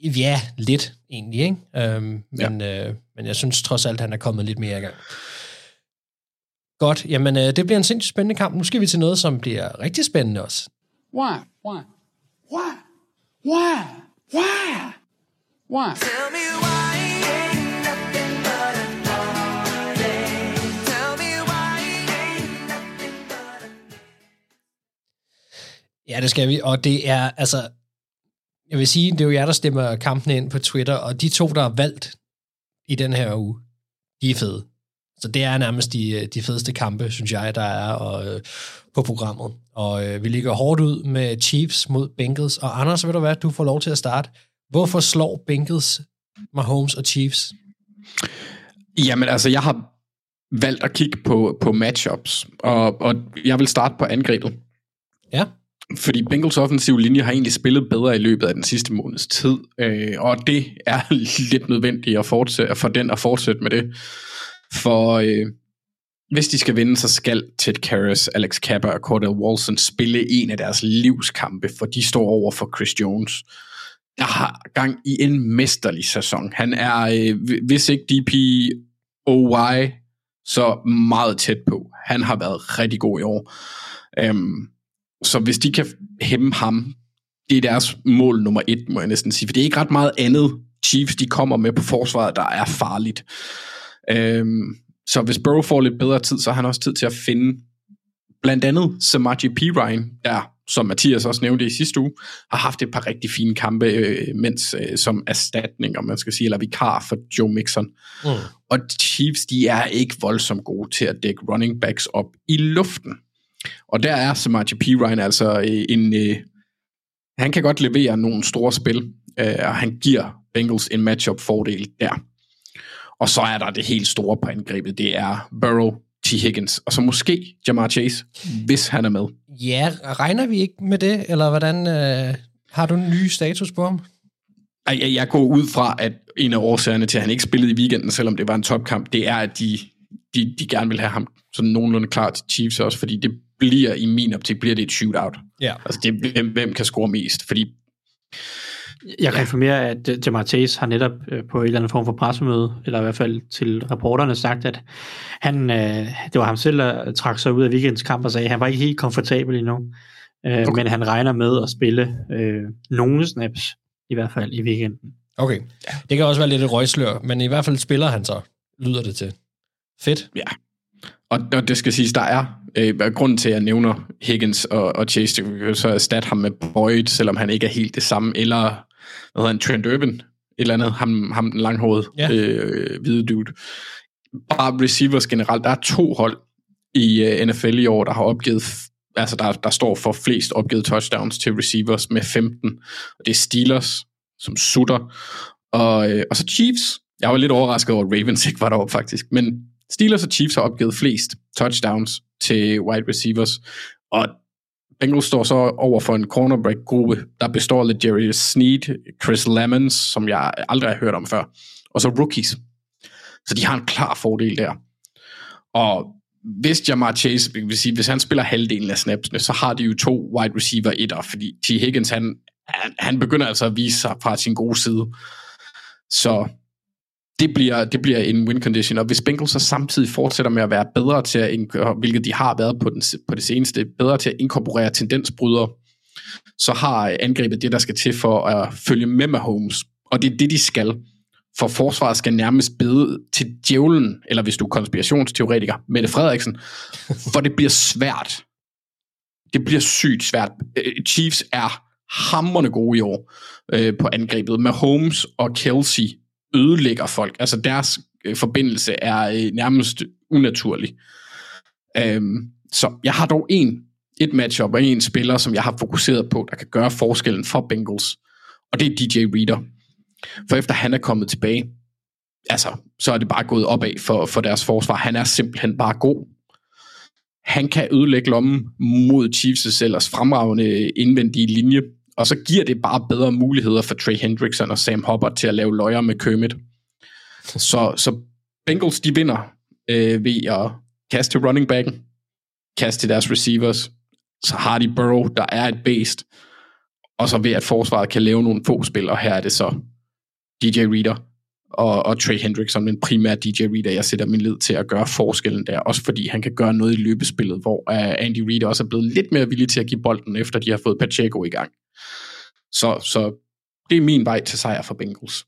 Ja, lidt egentlig, ikke? Øhm, men, ja. øh, men jeg synes trods alt, han er kommet lidt mere i gang. Godt, jamen øh, det bliver en sindssygt spændende kamp. Nu skal vi til noget, som bliver rigtig spændende også. Why? Why? Why? Why? Why? Why? Tell me why ain't nothing but a party. Tell me why ain't nothing but a Ja, det skal vi, og det er, altså, jeg vil sige, det er jo jer, der stemmer kampene ind på Twitter, og de to, der er valgt i den her uge, de er fede. Så det er nærmest de, de fedeste kampe, synes jeg, der er og, øh, på programmet. Og øh, vi ligger hårdt ud med Chiefs mod Bengals, og Anders, ved du hvad, du får lov til at starte. Hvorfor slår Bengals Mahomes og Chiefs? Jamen altså, jeg har valgt at kigge på, på matchups, og, og jeg vil starte på angrebet. Ja. Fordi Bengals offensiv linje har egentlig spillet bedre i løbet af den sidste måneds tid, øh, og det er lidt nødvendigt at fortsætte, for den at fortsætte med det. For øh, hvis de skal vinde, så skal Ted Karras, Alex Kappa og Cordell Walson spille en af deres livskampe, for de står over for Chris Jones. Der har gang i en mesterlig sæson. Han er, øh, hvis ikke DPOY, så meget tæt på. Han har været rigtig god i år. Øhm, så hvis de kan hæmme ham, det er deres mål nummer et, må jeg næsten sige. For det er ikke ret meget andet, Chiefs de kommer med på forsvaret, der er farligt. Øhm, så hvis Burrow får lidt bedre tid, så har han også tid til at finde blandt andet Samaji P. Ryan, der som Mathias også nævnte i sidste uge, har haft et par rigtig fine kampe, øh, mens øh, som erstatning, om man skal sige, eller vikar for Joe Mixon. Mm. Og Chiefs, de er ikke voldsomt gode til at dække running backs op i luften. Og der er Samaji P. Ryan altså øh, en... Øh, han kan godt levere nogle store spil, øh, og han giver Bengals en matchup-fordel der. Og så er der det helt store på angrebet, det er Burrow, T. Higgins, og så måske Jamar Chase, hvis han er med. Ja, regner vi ikke med det, eller hvordan... Øh, har du en ny status på ham? Jeg, jeg går ud fra, at en af årsagerne til, at han ikke spillede i weekenden, selvom det var en topkamp, det er, at de, de, de gerne vil have ham sådan nogenlunde klar til Chiefs også, fordi det bliver i min optik, bliver det et shootout. Ja. Altså, det hvem, hvem kan score mest, fordi Jeg kan informere, at øh, Jamar Chase har netop øh, på en eller anden form for pressemøde, eller i hvert fald til reporterne sagt, at han, øh, det var ham selv, der trak sig ud af weekends kamp og sagde, at han var ikke helt komfortabel endnu. Øh, okay. Men han regner med at spille øh, nogle snaps, i hvert fald i weekenden. Okay. Det kan også være lidt et røgslør, men i hvert fald spiller han så, lyder det til. Fedt. Ja. Og, og det skal siges, der er øh, grunden til, at jeg nævner Higgins og, og Chase, så erstatte ham med Boyd, selvom han ikke er helt det samme, eller hvad hedder han, Trent Urban, et eller andet, ham, ham den langhårede Ja. øh, hvide dude. Bare receivers generelt, der er to hold i øh, NFL i år, der har opgivet, altså der, der står for flest opgivet touchdowns til receivers med 15, og det er Steelers, som sutter, og, øh, og så Chiefs. Jeg var lidt overrasket over, at Ravens ikke var deroppe faktisk, men Steelers og Chiefs har opgivet flest touchdowns til wide receivers, og Bengals står så over for en cornerback-gruppe, der består af Jerry Sneed, Chris Lemons, som jeg aldrig har hørt om før, og så rookies. Så de har en klar fordel der. Og hvis Jamar Chase, vil sige, hvis han spiller halvdelen af snapsene, så har de jo to wide receiver etter, fordi T. Higgins, han, han, han begynder altså at vise sig fra sin gode side. Så det bliver, det bliver en win condition, og hvis Bengals så samtidig fortsætter med at være bedre til at, hvilket de har været på, den, på det seneste, bedre til at inkorporere tendensbrydere, så har angrebet det, der skal til for at følge med Mahomes. Og det er det, de skal. For forsvaret skal nærmest bede til djævlen, eller hvis du er konspirationsteoretiker, Mette Frederiksen, for det bliver svært. Det bliver sygt svært. Øh, Chiefs er hammerne gode i år øh, på angrebet. Med Mahomes og Kelsey ødelægger folk. Altså deres øh, forbindelse er øh, nærmest unaturlig. Øhm, så jeg har dog en, et matchup og en spiller, som jeg har fokuseret på, der kan gøre forskellen for Bengals. Og det er DJ Reader. For efter han er kommet tilbage, altså, så er det bare gået opad for, for deres forsvar. Han er simpelthen bare god. Han kan ødelægge lommen mod Chiefs' ellers fremragende øh, indvendige linje, og så giver det bare bedre muligheder for Trey Hendrickson og Sam Hubbard til at lave løjer med Kermit. Så, så Bengals, de vinder øh, ved at kaste til running backen, kaste til deres receivers, så har de Burrow, der er et based, og så ved at forsvaret kan lave nogle få spil, og her er det så DJ Reader og, og Trey Hendrickson, men primært DJ Reader, jeg sætter min lid til at gøre forskellen der, også fordi han kan gøre noget i løbespillet, hvor uh, Andy Reid også er blevet lidt mere villig til at give bolden, efter de har fået Pacheco i gang. Så, så det er min vej til sejr for Bengals.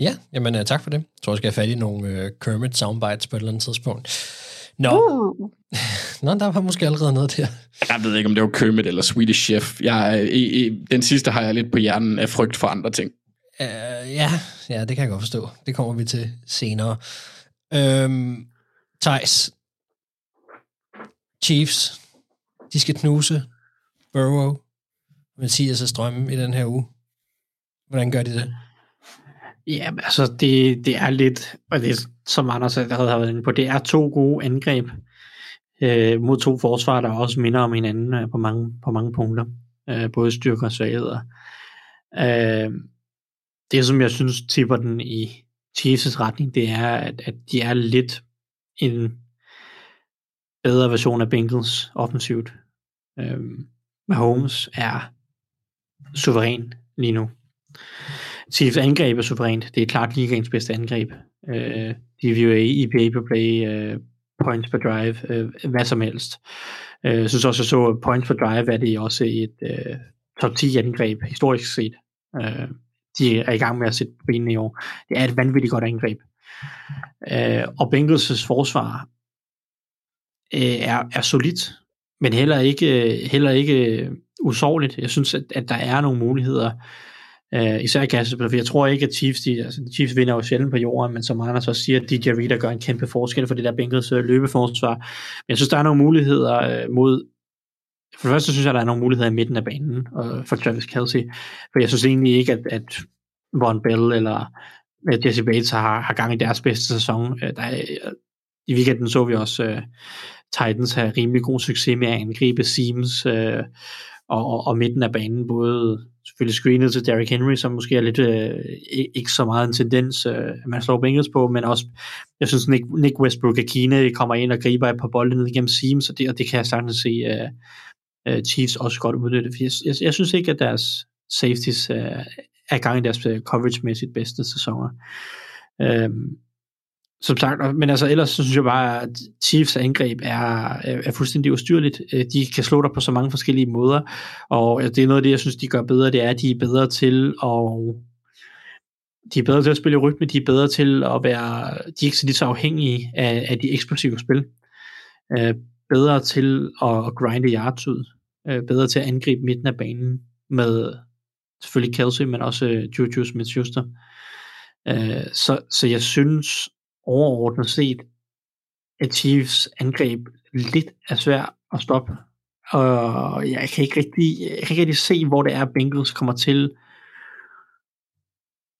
Ja, jamen uh, tak for det. Jeg tror, jeg skal have fat i nogle uh, Kermit soundbites på et eller andet tidspunkt. Nå, Uh. Nå der var måske allerede noget der. Jeg ved ikke, om det var Kermit eller Swedish Chef. Jeg, øh, i, i, den sidste har jeg lidt på hjernen af frygt for andre ting. Uh, ja, ja, det kan jeg godt forstå. Det kommer vi til senere. Øhm, Thijs. Chiefs. De skal knuse Burrow. Mathias og Strømme i den her uge. Hvordan gør de det? Ja, altså det, det er lidt, og det er, som Anders allerede har været inde på, det er to gode angreb øh, mod to forsvar, der også minder om hinanden øh, på, mange, på mange punkter. Øh, både styrker og svagheder. Øh, det, som jeg synes tipper den i Chiefs' retning, det er, at, at de er lidt en bedre version af Bengals offensivt. Øhm, Mahomes er suveræn lige nu. Chiefs angreb er suverænt. Det er klart ligaens bedste angreb. Øh, DVOA, EPA per play, øh, points per drive, øh, hvad som helst. Øh, jeg synes også, jeg så at points per drive er det også et øh, top 10 angreb, historisk set. Øh, de er i gang med at sætte på benene i år. Det er et vanvittigt godt angreb. Øh, og Bengals' forsvar øh, er, er solidt. men heller ikke, heller ikke usårligt. Jeg synes, at, at der er nogle muligheder, øh, især i kastespil, for jeg tror ikke, at Chiefs, de, altså, Chiefs vinder jo sjældent på jorden, men som Anders også siger, at DJ Reader gør en kæmpe forskel for det der Bengals øh, løbeforsvar. Men jeg synes, der er nogle muligheder øh, mod for det første synes jeg, der er nogle muligheder i midten af banen uh, for Travis Kelsey, for jeg synes egentlig ikke, at, at Von Bell eller at Jesse Bates har, har gang i deres bedste sæson. Øh, der er, I weekenden så vi også uh, Titans have rimelig god succes med at angribe Seams uh, og, og, og midten af banen, både selvfølgelig screenet til Derrick Henry, som måske er lidt uh, ikke så meget en tendens, uh, man slår Bengals på, men også, jeg synes, Nick, Nick Westbrook Akine kommer ind og griber et par bolde ned igennem Seams, og det, og det kan jeg sagtens se uh, Øh, Chiefs også godt udnytte. For jeg, jeg, jeg synes ikke, at deres safeties uh, er gang i deres øh, coverage-mæssigt bedste sæsoner. Um, som sagt, men altså ellers så synes jeg bare, at Chiefs angreb er, er, er fuldstændig ustyrligt. De kan slå dig på så mange forskellige måder, og det er noget af det, jeg synes, de gør bedre, det er, at de er bedre til at de er bedre til at spille i rytme, de er bedre til at være, de er ikke så lige så afhængige af, af de eksplosive spil. Øh, bedre til at, at grinde yards ud. Øh, bedre til at angribe midten af banen med selvfølgelig Kelsey, men også øh, Juju Smith-Schuster. Øh, så, så jeg synes overordnet set, at Chiefs angreb lidt er svært at stoppe. Og jeg kan ikke rigtig, jeg kan ikke rigtig se, hvor det er, Bengals kommer til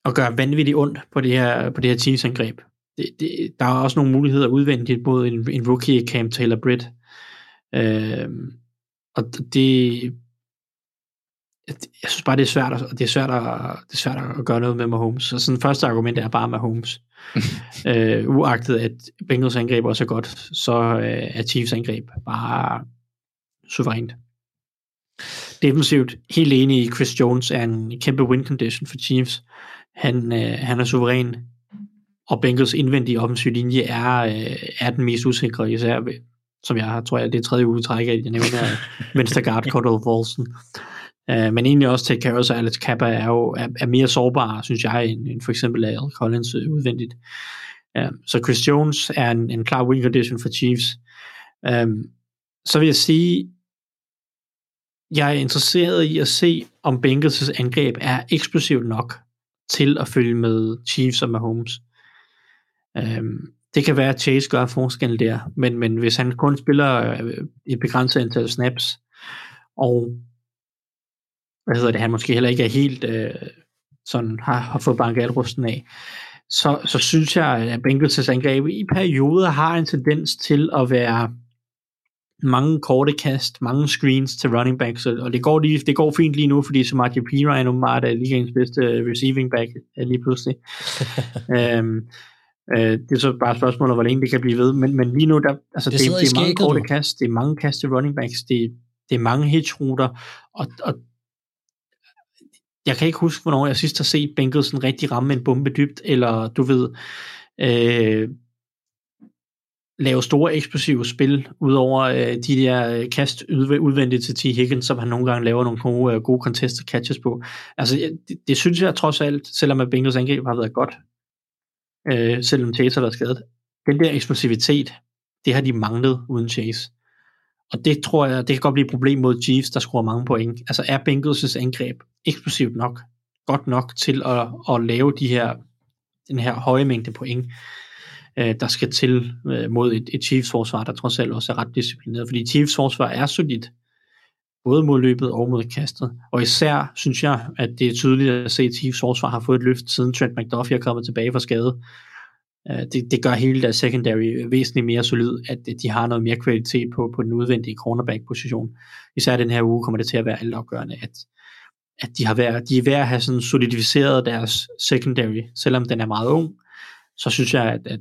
at gøre vanvittigt ondt på det her, på det her Chiefs angreb. Det, det, der er også nogle muligheder udvendigt både en, en rookie, Cam Taylor Britt. Øh, og det, jeg synes bare, det er svært, at, det er svært, at, det er svært at gøre noget med Mahomes. Så sådan første argument er bare Mahomes. øh, uagtet at Bengals angreb også er godt, så øh, er Chiefs angreb bare suverænt. Defensivt, helt enig i, Chris Jones er en kæmpe win condition for Chiefs. Han, øh, han er suveræn, og Bengals indvendige offensiv linje er, øh, er den mest usikre, især som jeg har, tror jeg, det er tredje uge i træk, at jeg nævner venstre guard Cordell Volson. Uh, øh, men egentlig også til Karras og Alex Kappa er jo er, er mere sårbare, synes jeg, end, end for eksempel Al Collins øh, udvendigt. Uh, så Chris Jones er en, en klar win condition for Chiefs. Uh, så vil jeg sige, jeg er interesseret i at se, om Bengals' angreb er eksplosivt nok til at følge med Chiefs og Mahomes. Um, det kan være, at Chase gør forskellen der, men, men hvis han kun spiller øh, et begrænset antal snaps, og hvad hedder det, han måske heller ikke er helt øh, sådan, har, har fået banket alrusten af, så, så synes jeg, at Bengals' angreb i perioder har en tendens til at være mange korte kast, mange screens til running backs, og det går, lige, det går fint lige nu, fordi Samaje Pira er nu meget af ligens bedste receiving back lige pludselig. øhm, øh, det er så bare et spørgsmål om, hvor længe det kan blive ved, men, men lige nu, der, altså, Det det, det, er mange korte nu. kast, det er mange kast til running backs, det, det er mange hitchruter, og, og jeg kan ikke huske, hvornår jeg sidst har set Bengals sådan rigtig ramme en bombe dybt, eller du ved, øh, lave store eksplosive spil, udover øh, de der øh, kast udv- udvendigt til T. Higgins, som han nogle gange laver nogle gode, øh, gode contested catches på. Altså, det, det synes jeg trods alt, selvom at Bengals angreb har været godt, øh, selvom Chase har været skadet, den der eksplosivitet, det har de manglet uden Chase. Og det tror jeg, det kan godt blive et problem mod Chiefs, der scorer mange point. Altså er Bengals' angreb eksplosivt nok, godt nok til at, at lave de her, den her høje mængde point, øh, der skal til øh, mod et, et Chiefs forsvar, der trods alt også er ret disciplineret. Fordi Chiefs forsvar er solidt, både mod løbet og mod kastet. Og især synes jeg, at det er tydeligt at se, at Chiefs forsvar har fået et løft, siden Trent McDuffie er kommet tilbage fra skade. Øh, det, det gør hele deres secondary væsentligt mere solid, at de har noget mere kvalitet på, på den udvendige cornerback-position. Især den her uge kommer det til at være altafgørende, at, at de, har været, de er ved at have sådan solidificeret deres secondary, selvom den er meget ung, så synes jeg, at, at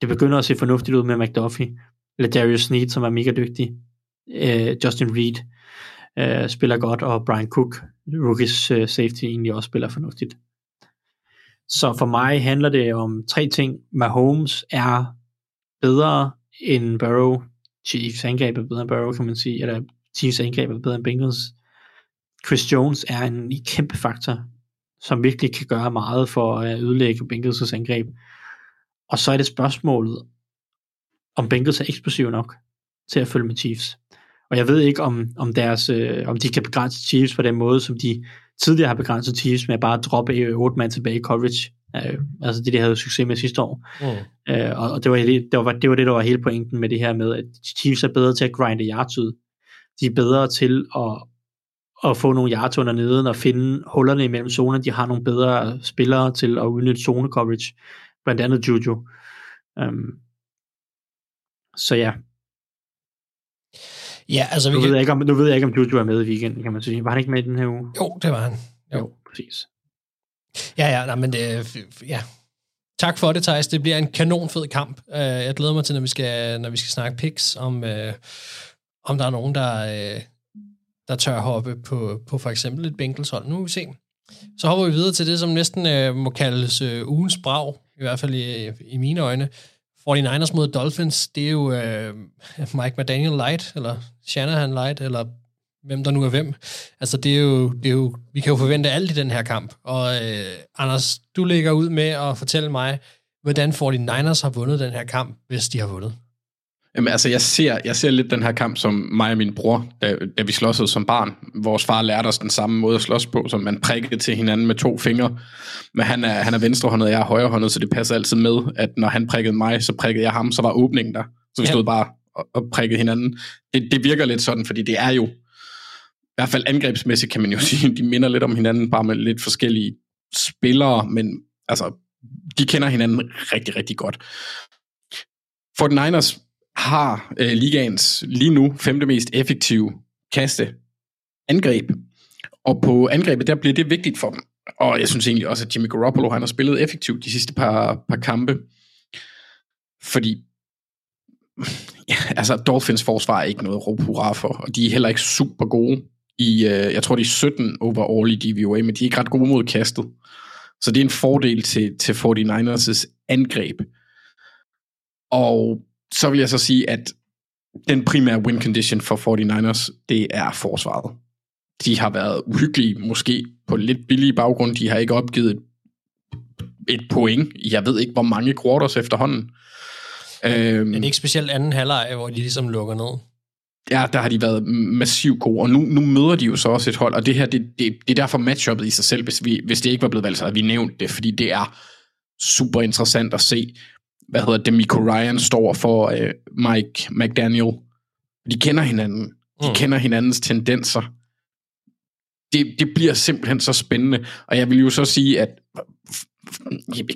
det begynder at se fornuftigt ud med McDuffie, eller Darius Sneed, som er mega dygtig, øh, Justin Reed øh, spiller godt, og Brian Cook, rookies øh, safety, egentlig også spiller fornuftigt. Så for mig handler det om tre ting. Mahomes er bedre end Burrow. Chiefs angreb er bedre end Burrow, kan man sige. Eller Chiefs angreb er bedre end Bengals. Chris Jones er en kæmpe faktor, som virkelig kan gøre meget for at øh, ødelægge Bengals' angreb. Og så er det spørgsmålet, om Bengals er eksplosiv nok til at følge med Chiefs. Og jeg ved ikke, om, om, deres, øh, om de kan begrænse Chiefs på den måde, som de tidligere har begrænset Chiefs med at bare droppe øh, 8 mand tilbage i coverage. Øh, altså det, de havde succes med sidste år. Mm. Øh, og og det, var, det, var, det var det, der var hele pointen med det her med, at Chiefs er bedre til at grinde yards ud. De er bedre til at, at få nogle yards under neden og finde hullerne imellem zoner. De har nogle bedre spillere til at udnytte zone coverage. Blandt andet Juju. Um, så ja, Ja, altså vi nu kan... ved, jeg ikke, om, nu ved jeg ikke, om Juju er med i weekenden, kan man sige. Var han ikke med i den her uge? Jo, det var han. Jo, jo præcis. Ja, ja, nej, men det, f- ja. Tak for det, Thijs. Det bliver en kanonfed kamp. Uh, jeg glæder mig til, når vi skal, når vi skal snakke picks, om, uh, om der er nogen, der, uh, der tør hoppe på, på for eksempel et Bengals hold. Nu må vi se. Så hopper vi videre til det, som næsten uh, må kaldes uh, ugens brag, i hvert fald i, i mine øjne. 49ers mod Dolphins, det er jo øh, Mike McDaniel Light, eller Shanahan Light, eller hvem der nu er hvem. Altså, det er jo, det er jo, vi kan jo forvente alt i den her kamp. Og øh, Anders, du ligger ud med at fortælle mig, hvordan 49ers har vundet den her kamp, hvis de har vundet. Jamen, altså, jeg ser, jeg ser lidt den her kamp som mig og min bror, da, da vi slåsede som barn. Vores far lærte os den samme måde at slås på, som man prikkede til hinanden med to fingre. Men han er, han er venstrehåndet, og jeg er højrehåndet, så det passer altid med, at når han prikkede mig, så prikkede jeg ham, så var åbningen der. Så vi Ja. stod bare og, og prikkede hinanden. Det, det virker lidt sådan, fordi det er jo, i hvert fald angrebsmæssigt kan man jo sige, de minder lidt om hinanden, bare med lidt forskellige spillere, men altså, de kender hinanden rigtig, rigtig godt. 49ers har øh, ligaens lige nu femte mest effektive kaste angreb. Og på angrebet, der bliver det vigtigt for dem. Og jeg synes egentlig også, at Jimmy Garoppolo han har spillet effektivt de sidste par, par kampe. Fordi ja, altså Dolphins forsvar er ikke noget at hurra for, og de er heller ikke super gode i, øh, jeg tror de er 17 overall i DVOA, men de er ikke ret gode mod kastet. Så det er en fordel til, til 49ers' angreb. Og så vil jeg så sige, at den primære win condition for 49ers, det er forsvaret. De har været uhyggelige, måske på lidt billige baggrund. De har ikke opgivet et, et point. Jeg ved ikke, hvor mange quarters efterhånden. Øhm, Det er ikke specielt anden halvleg, hvor de ligesom lukker ned. Ja, der har de været massivt gode, og nu, nu møder de jo så også et hold, og det her, det, det, det er derfor matchuppet i sig selv, hvis, vi, hvis det ikke var blevet valgt, så havde vi nævnt det, fordi det er super interessant at se, hvad hedder det, Miko Ryan står for uh, Mike McDaniel. De kender hinanden. De mm. kender hinandens tendenser. Det, det bliver simpelthen så spændende, og jeg vil jo så sige, at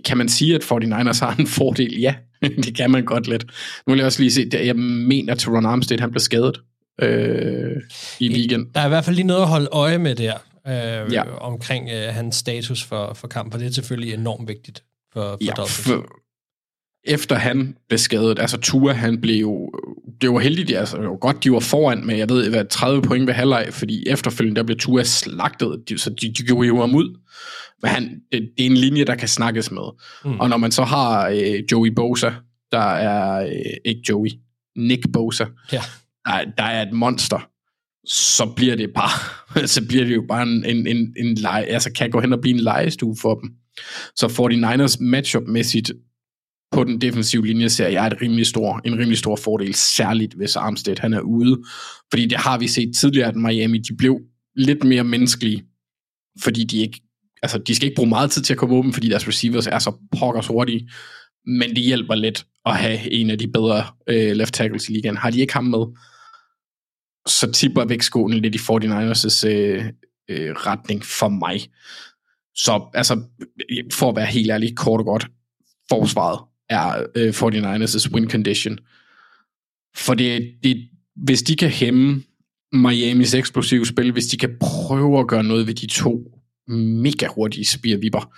kan man sige, at 49ers har en fordel? Ja, det kan man godt lidt. Nu vil jeg også lige se, jeg mener, at Teron Armstead han blev skadet øh, i weekend. Der er i hvert fald lige noget at holde øje med der, øh, Ja. omkring øh, hans status for, for kamp, og det er selvfølgelig enormt vigtigt for, for Ja, Dolphins. for, efter han blev skadet, altså Tua, han blev jo, det var heldigt, altså det var godt, de var foran med, jeg ved, hvad, 30 point ved halvleg, fordi efterfølgende, der blev Tua slagtet, de, så de, de gjorde jo ham ud. Men han, det, det er en linje, der kan snakkes med. Mm. Og når man så har øh, Joey Bosa, der er, øh, ikke Joey, Nick Bosa, ja. der, der er et monster, så bliver det bare, så bliver det jo bare en, en, en, en lege, altså kan gå hen og blive en legestue for dem. Så 49ers matchup-mæssigt på den defensive linje ser jeg et rimelig stor, en rimelig stor fordel, særligt hvis Armstead han er ude. Fordi det har vi set tidligere, at Miami de blev lidt mere menneskelige, fordi de ikke, altså de skal ikke bruge meget tid til at komme åben, fordi deres receivers er så pokkers hurtige, men det hjælper lidt at have en af de bedre øh, left tackles i ligaen. Har de ikke ham med, så tipper vægtskålen lidt i 49ers' øh, øh, retning for mig. Så altså, for at være helt ærlig, kort og godt, forsvaret er øh, 49ers' win condition. For det, det, hvis de kan hæmme Miamis eksplosive spil, hvis de kan prøve at gøre noget ved de to mega hurtige spirvipper,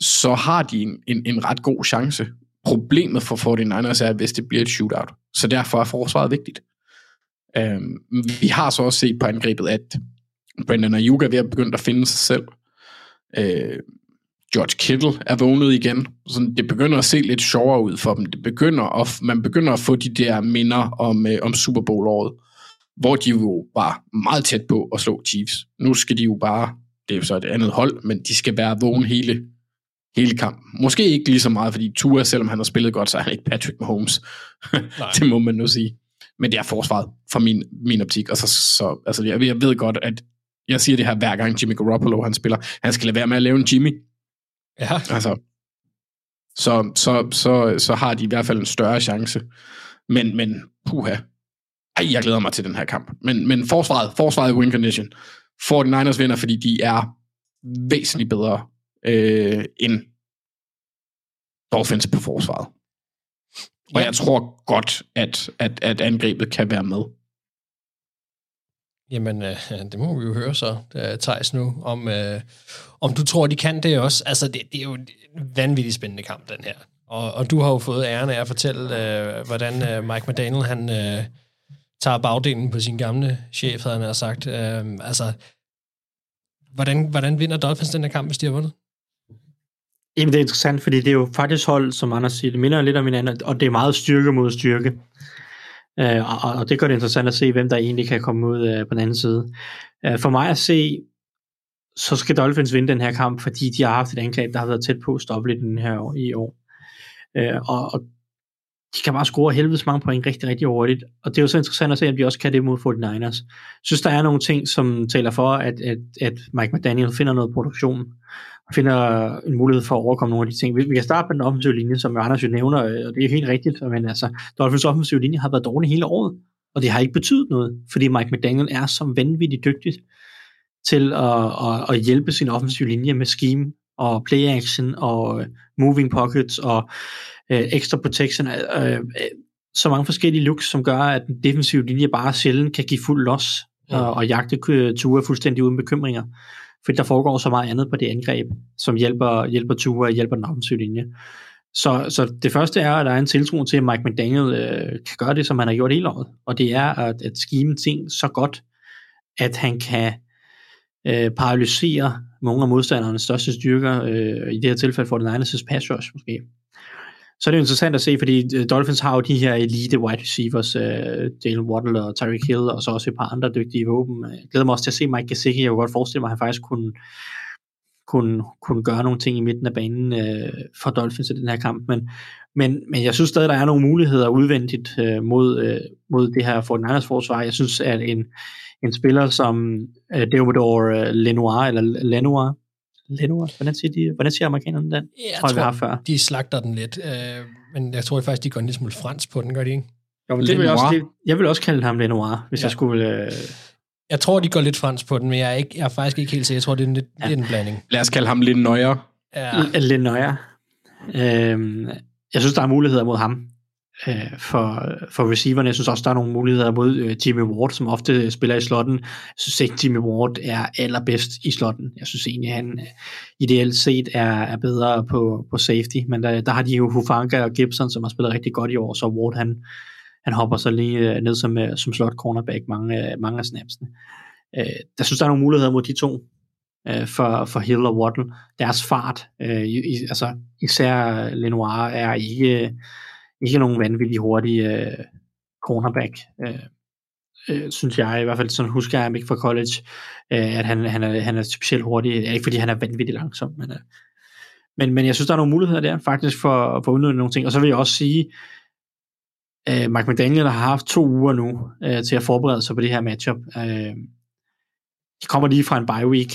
så har de en, en, en ret god chance. Problemet for 49ers er, hvis det bliver et shootout. Så derfor er forsvaret vigtigt. Øhm, vi har så også set på angrebet, at Brandon Ayuk er ved at begynde at finde sig selv. Øh, George Kittle er vågnet igen. Så det begynder at se lidt sjovere ud for dem. Det begynder at, man begynder at få de der minder om, øh, om Super Bowl-året, hvor de jo var meget tæt på at slå Chiefs. Nu skal de jo bare, det er jo så et andet hold, men de skal være vågen hele, hele kampen. Måske ikke lige så meget, fordi Tua, selvom han har spillet godt, så er han ikke Patrick Mahomes. det må man nu sige. men det er forsvaret for min, min optik. Og så, så altså, jeg, jeg ved godt, at jeg siger det her hver gang Jimmy Garoppolo han spiller. Han skal lade være med at lave en Jimmy. Ja. Altså, så, så, så, så har de i hvert fald en større chance. Men, men puha. Ej, jeg glæder mig til den her kamp. Men, men forsvaret, forsvaret i win condition. 49ers vinder, fordi de er væsentligt bedre øh, end Dolphins på forsvaret. Og Ja. jeg tror godt, at, at, at angrebet kan være med. Jamen, øh, det må vi jo høre så, øh, Thijs, nu, om, øh, om du tror, de kan det også. Altså, det, det er jo en vanvittig spændende kamp, den her. Og, og du har jo fået æren af at fortælle, øh, hvordan øh, Mike McDaniel, han øh, tager bagdelen på sin gamle chef, havde han har sagt. Øh, altså, hvordan, hvordan vinder Dolphins den her kamp, hvis de har vundet? Jamen, det er interessant, fordi det er jo faktisk hold, som Anders siger, det minder lidt om hinanden, og det er meget styrke mod styrke. Øh, og, og det gør det interessant at se, hvem der egentlig kan komme ud øh, på den anden side. Øh, for mig at se, så skal Dolphins vinde den her kamp, fordi de har haft et angreb, der har været tæt på at stoppe lidt den her år, i år. Øh, og, og de kan bare score helvedes mange point rigtig, rigtig hurtigt. Og det er jo så interessant at se, at de også kan det mod 49ers. Jeg synes, der er nogle ting, som taler for, at, at, at Mike McDaniel finder noget produktion, og finder en mulighed for at overkomme nogle af de ting. Vi, vi kan starte med den offensive linje, som Anders jo nævner, øh, og det er helt rigtigt, men altså, Dolphins offensive linje har været dårlig hele året, og det har ikke betydet noget, fordi Mike McDaniel er så vanvittigt dygtig til at, at, at hjælpe sin offensive linje med scheme og play action og øh, moving pockets og øh, extra protection. Øh, øh, så mange forskellige looks, som gør, at den defensive linje bare sjældent kan give fuld los Ja. og, og jagte øh, Tua fuldstændig uden bekymringer. Fordi der foregår så meget andet på det angreb, som hjælper, hjælper Tua og hjælper den offensive linje. Så, så det første er, at der er en tiltro til, at Mike McDaniel øh, kan gøre det, som han har gjort hele året. Og det er at, at skime ting så godt, at han kan øh, paralysere nogle af modstandernes største styrker, øh, i det her tilfælde for den Niners' pass rush måske. Så er det jo interessant at se, fordi øh, Dolphins har jo de her elite wide receivers, øh, Jalen Waddle og Tyreek Hill, og så også et par andre dygtige våben. Jeg glæder mig også til at se Mike Gesicki. Jeg kunne godt forestille mig, at han faktisk kunne, kunne, kunne gøre nogle ting i midten af banen øh, for Dolphins i den her kamp. Men, men, men jeg synes stadig, der er nogle muligheder udvendigt øh, mod, øh, mod det her 49ers forsvar. Jeg synes, at en, en spiller som øh, Deomodore øh, Lenoir, eller Lenoir, Lenoir, hvordan siger, de, hvordan siger amerikanerne den? Jeg tror, jeg, vi har før. de slagter den lidt, øh, men jeg tror faktisk, de går en lille smule fransk på den, gør de ikke? Jo, men det vil jeg, Lenoir. også, det, jeg vil også kalde ham Lenoir, hvis Ja. jeg skulle... Øh, Jeg tror, de går lidt fransk på den, men jeg er, ikke, jeg er faktisk ikke helt sikker. Jeg tror, det er en lidt, Ja. lidt en blanding. Lad os kalde ham lidt nøjere. Ja. Lenoir. Øh, jeg synes, der er muligheder mod ham øh, for, for receiverne. Jeg synes også, der er nogle muligheder mod øh, Jimmy Ward, som ofte spiller i slotten. Jeg synes ikke, Jimmy Ward er allerbedst i slotten. Jeg synes egentlig, han øh, ideelt set er, er bedre på, på safety, men der, der har de jo Hufanga og Gibson, som har spillet rigtig godt i år, så Ward han, han hopper så lige øh, ned som, øh, som slot cornerback mange, øh, mange af snapsene. Øh, der synes, der er nogle muligheder mod de to, øh, for, for Hill og Waddle. Deres fart, øh, i, i- altså især Lenoir, er ikke, ikke nogen vanvittig hurtig øh, cornerback, øh, øh, synes jeg. I hvert fald sådan husker jeg ham ikke fra college, øh, at han, han, er, han er specielt hurtig. Ja, Ikke fordi han er vanvittig langsom, men, øh, men, men jeg synes, der er nogle muligheder der, faktisk, for, for at udnytte nogle ting. Og så vil jeg også sige, øh, Mike McDaniel har haft to uger nu øh, til at forberede sig på det her matchup. Øh, de kommer lige fra en bye week,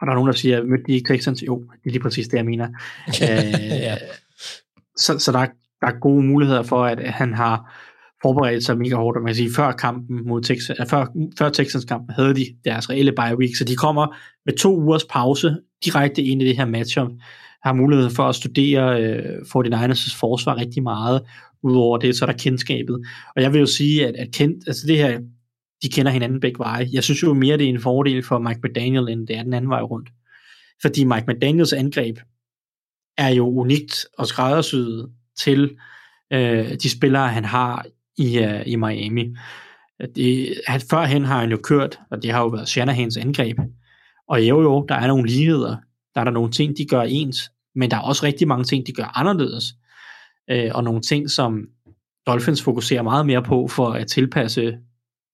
og der er nogen, der siger, mødte de ikke Texans? Jo, det er lige præcis det, jeg mener. øh, Ja. Så, så der, er, der er gode muligheder for, at han har forberedt sig mega hårdt. Og man kan sige, før kampen mod Texas, øh, før, før Texans kampen havde de deres reelle bye week, så de kommer med to ugers pause direkte ind i det her matchup, har mulighed for at studere øh, 49ers' forsvar rigtig meget. Udover det, så er der kendskabet. Og jeg vil jo sige, at, at kendt, altså det her, de kender hinanden begge veje. Jeg synes jo mere, det er en fordel for Mike McDaniel, end det er den anden vej rundt. Fordi Mike McDaniels angreb er jo unikt og skræddersyet til øh, de spillere, han har i, øh, i Miami. Det, han, førhen har han jo kørt, og det har jo været Shanahans angreb. Og jo jo, der er nogle ligheder. Der er der nogle ting, de gør ens, men der er også rigtig mange ting, de gør anderledes. Øh, og nogle ting, som Dolphins fokuserer meget mere på for at tilpasse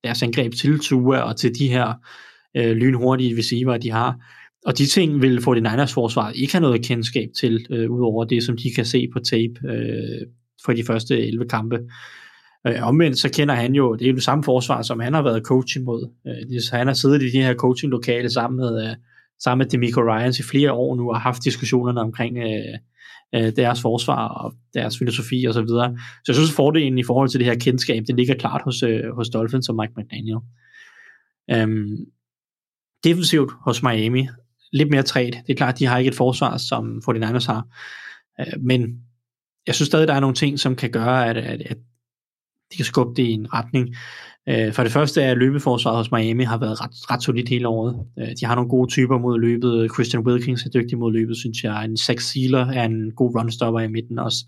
deres angreb til Tua og til de her øh, lynhurtige receiver, de har. Og de ting vil 49ers forsvaret ikke have noget kendskab til, øh, udover det, som de kan se på tape øh, for de første 11 kampe. Øh, omvendt så kender han jo, det er jo det samme forsvar, som han har været coach imod. Øh, så han har siddet i de her coaching-lokale sammen med, øh, sammen med Demico Ryans i flere år nu, og haft diskussionerne omkring øh, øh, deres forsvar og deres filosofi og så videre. Så jeg synes, at fordelen i forhold til det her kendskab, det ligger klart hos, øh, hos Dolphins og Mike McDaniel. Øhm, defensivt hos Miami, lidt mere træt. Det er klart, de har ikke et forsvar, som 49ers har. Øh, men jeg synes stadig, der er nogle ting, som kan gøre, at, at, at de kan skubbe det i en retning. Øh, for det første er at løbeforsvaret hos Miami har været ret, ret solidt hele året. Øh, de har nogle gode typer mod løbet. Christian Wilkins er dygtig mod løbet, synes jeg. En Zach Sealer er en god runstopper i midten også.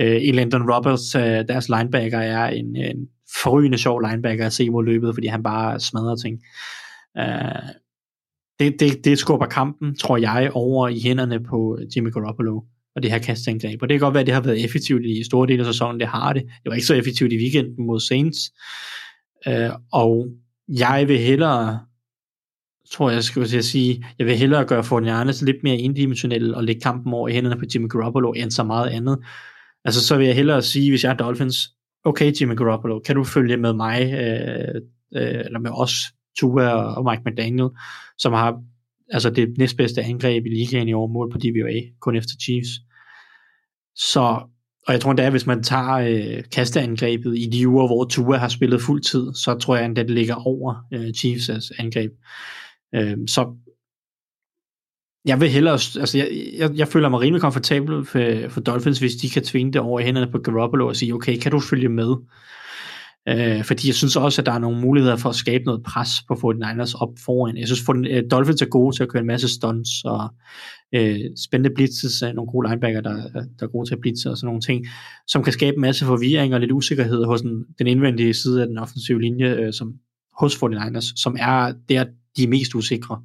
Øh, Elandon Roberts, øh, deres linebacker, er en, en forrygende sjov linebacker at se mod løbet, fordi han bare smadrer ting. Øh, det, det, det skubber kampen, tror jeg, over i hænderne på Jimmy Garoppolo og det her kastangreb. Og det kan godt være, at det har været effektivt i store dele af sæsonen, det har det. Det var ikke så effektivt i weekenden mod Saints. Øh, og jeg vil hellere, tror jeg skal til at sige, jeg vil hellere gøre Fortnite lidt mere indimensionel og lægge kampen over i hænderne på Jimmy Garoppolo, end så meget andet. Altså så vil jeg hellere sige, hvis jeg er Dolphins, okay Jimmy Garoppolo, kan du følge med mig, øh, øh, eller med os, Tua og Mike McDaniel, som har altså det næstbedste angreb i ligaen i år, mål på DVA, kun efter Chiefs. Så, og jeg tror endda, hvis man tager øh, kasteangrebet i de uger, hvor Tua har spillet fuld tid, så tror jeg endda, det ligger over øh, Chiefs' angreb. Øh, så jeg vil hellere, altså jeg, jeg, jeg føler mig rimelig komfortabel for, for Dolphins, hvis de kan tvinge det over i hænderne på Garoppolo og sige, okay, kan du følge med? Øh, fordi jeg synes også, at der er nogle muligheder for at skabe noget pres på 49ers op foran. Jeg synes, at øh, Dolphins er gode til at køre en masse stunts og øh, spændende blitzes af nogle gode linebacker, der, øh, der er gode til at blitze og sådan nogle ting, som kan skabe en masse forvirring og lidt usikkerhed hos den, den indvendige side af den offensive linje, øh, som hos 49ers, som er der, de er mest usikre.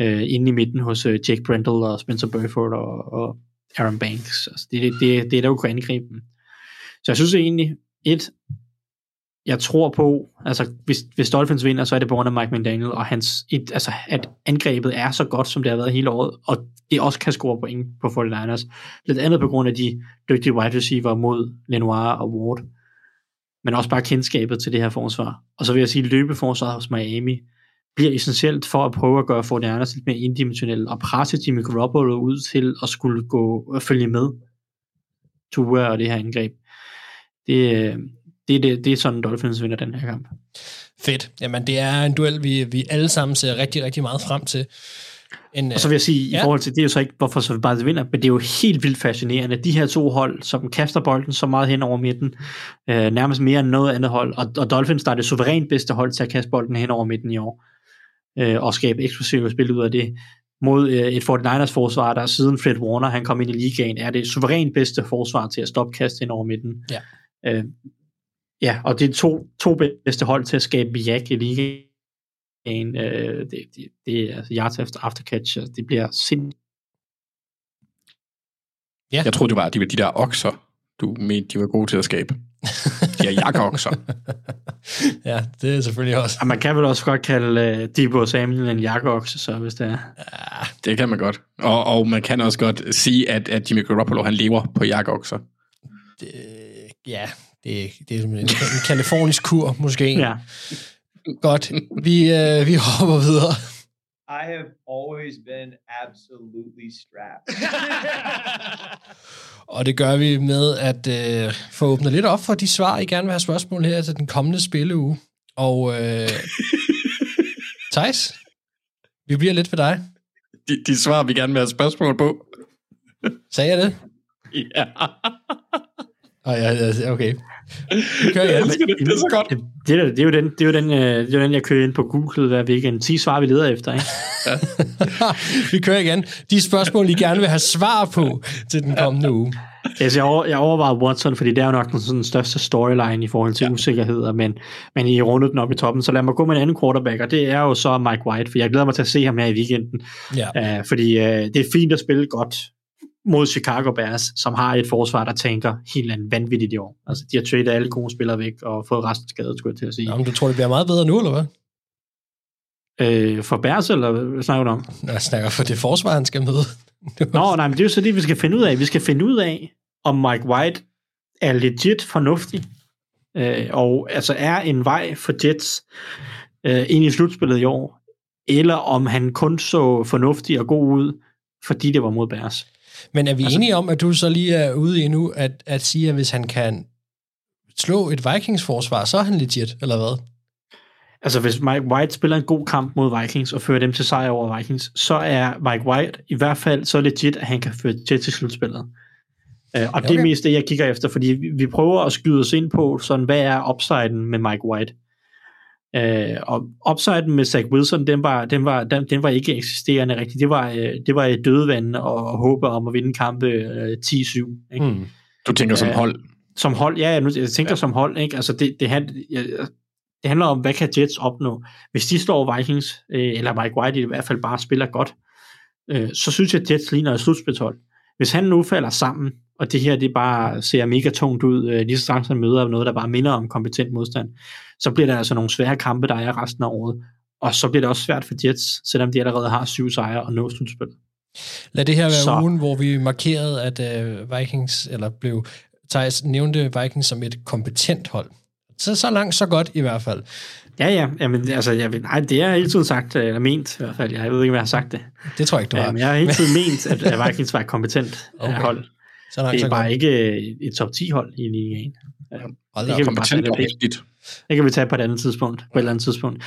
Øh, inde i midten hos øh, Jake Brendel og Spencer Burford og, og Aaron Banks. Altså, det, det, det, det er der jo kunne angribe dem. Så jeg synes egentlig, et, jeg tror på, altså hvis, hvis Dolphins vinder, så er det på grund af Mike McDaniel, og hans, et, altså, at angrebet er så godt, som det har været hele året, og det også kan score point på 49ers. Lidt andet på grund af de dygtige wide receiver mod Lenoir og Ward, men også bare kendskabet til det her forsvar. Og så vil jeg sige, at løbeforsvaret hos Miami bliver essentielt for at prøve at gøre 49ers lidt mere indimensionelle, og presse Jimmy Garoppolo ud til at skulle gå og følge med Tua og det her angreb. Det, øh, det, det, det er sådan, Dolphins vinder den her kamp. Fedt. Jamen, det er en duel, vi, vi alle sammen ser rigtig, rigtig meget frem til. En, Og så vil jeg sige, ja. i forhold til, det er jo så ikke, hvorfor så bare vinder, men det er jo helt vildt fascinerende. De her to hold, som kaster bolden så meget hen over midten, øh, nærmest mere end noget andet hold, og, og Dolphins, der er det suverænt bedste hold til at kaste bolden hen over midten i år, øh, og skabe eksplosive spil ud af det, mod øh, et 49ers forsvar, der siden Fred Warner, han kom ind i ligaen, er det suverænt bedste forsvar til at stoppe kast hen over midten. Ja. Øh, ja, og det er to, to bedste hold til at skabe jak i ligaen. Øh, det, det, det er altså yards efter aftercatch, altså, det bliver sindssygt. Ja. Jeg troede, det var de, de der okser, du mente, de var gode til at skabe. De her jakkeokser. ja, det er selvfølgelig også. Og man kan vel også godt kalde uh, Debo Samuel en jakkeokse, så hvis det er. Det kan man godt. Og, og man kan også godt sige, at, at Jimmy Garoppolo, han lever på jakkeokser. Ja, det, det er en, en kalifornisk kur, måske. Ja. Godt. Vi, øh, vi hopper videre. I have always been absolutely strapped. Og det gør vi med at øh, få åbnet lidt op for de svar, I gerne vil have spørgsmål her til den kommende spilleuge. Og øh, Thijs, vi bliver lidt ved dig. De, de svar, vi gerne vil have spørgsmål på. Sagde jeg det? Ja. Oh, ja, ja, okay. Kører igen. Det er så godt. Det, det, er, det, er jo den, det, er jo den, øh, det er jo den, jeg kører ind på Google hver weekend. 10 svar, vi leder efter, ikke? vi kører igen. De spørgsmål, I gerne vil have svar på til den kommende uge. Altså, jeg, over, jeg overvejede Watson, fordi det er jo nok den sådan, største storyline i forhold til ja. usikkerheder, men, men I rundede den op i toppen, så lad mig gå med en anden quarterback, og det er jo så Mike White, for jeg glæder mig til at se ham her i weekenden, ja. uh, fordi uh, det er fint at spille godt mod Chicago Bears, som har et forsvar, der tænker helt andet vanvittigt i år. Altså, de har tradet alle gode spillere væk og fået resten skadet, skulle jeg til at sige. Jamen, du tror, det bliver meget bedre nu, eller hvad? Øh, for Bears, eller hvad snakker du om? Jeg snakker for det forsvar, han skal møde. Nå, nej, men det er jo så det, vi skal finde ud af. Vi skal finde ud af, om Mike White er legit fornuftig øh, og altså er en vej for Jets øh, ind i slutspillet i år, eller om han kun så fornuftig og god ud, fordi det var mod Bears. Men er vi altså, enige om, at du så lige er ude i nu, at, at sige, at hvis han kan slå et Vikings-forsvar, så er han legit, eller hvad? Altså hvis Mike White spiller en god kamp mod Vikings og fører dem til sejr over Vikings, så er Mike White i hvert fald så legit, at han kan føre Jets til slutspillet. Uh, og okay. det er mest det, jeg kigger efter, fordi vi, vi prøver at skyde os ind på, sådan, hvad er upsiden med Mike White? Uh, og upsiden med Zach Wilson, den var, den var, den, den var ikke eksisterende rigtigt. Det var, uh, det var dødvand og, og håbe om at vinde kampe uh, 10-7. Ikke? Mm. Du tænker som hold? Som hold, ja, nu, jeg tænker ja. som hold. Ikke? Altså det, det, hand, jeg, det handler om, hvad kan Jets opnå? Hvis de slår Vikings, øh, eller Mike White i hvert fald bare spiller godt, øh, så synes jeg, at Jets ligner et slutspilshold. Hvis han nu falder sammen, og det her det bare ser mega tungt ud, øh, lige så straks han møder noget, der bare minder om kompetent modstand, så bliver der altså nogle svære kampe, der er resten af året. Og så bliver det også svært for Jets, selvom de allerede har syv sejre og nå slutspil. Lad det her være Så- ugen, hvor vi markerede, at øh, Vikings, eller blev, Thijs nævnte Vikings som et kompetent hold. Så, så langt, så godt i hvert fald. Ja, ja. Jamen, altså, jeg nej, det har jeg hele tiden sagt, eller ment i hvert fald. Jeg ved ikke, om jeg har sagt det. Det tror jeg ikke, du har. Jamen, jeg har hele tiden ment, at, at Vikings var et kompetent Okay. okay. hold. Så langt, det så er bare godt. ikke et top 10 hold i ligaen. Ja, Hold det da kan vi bare Kompetent og det, heldigt det kan vi tage på et andet tidspunkt, på et eller andet tidspunkt.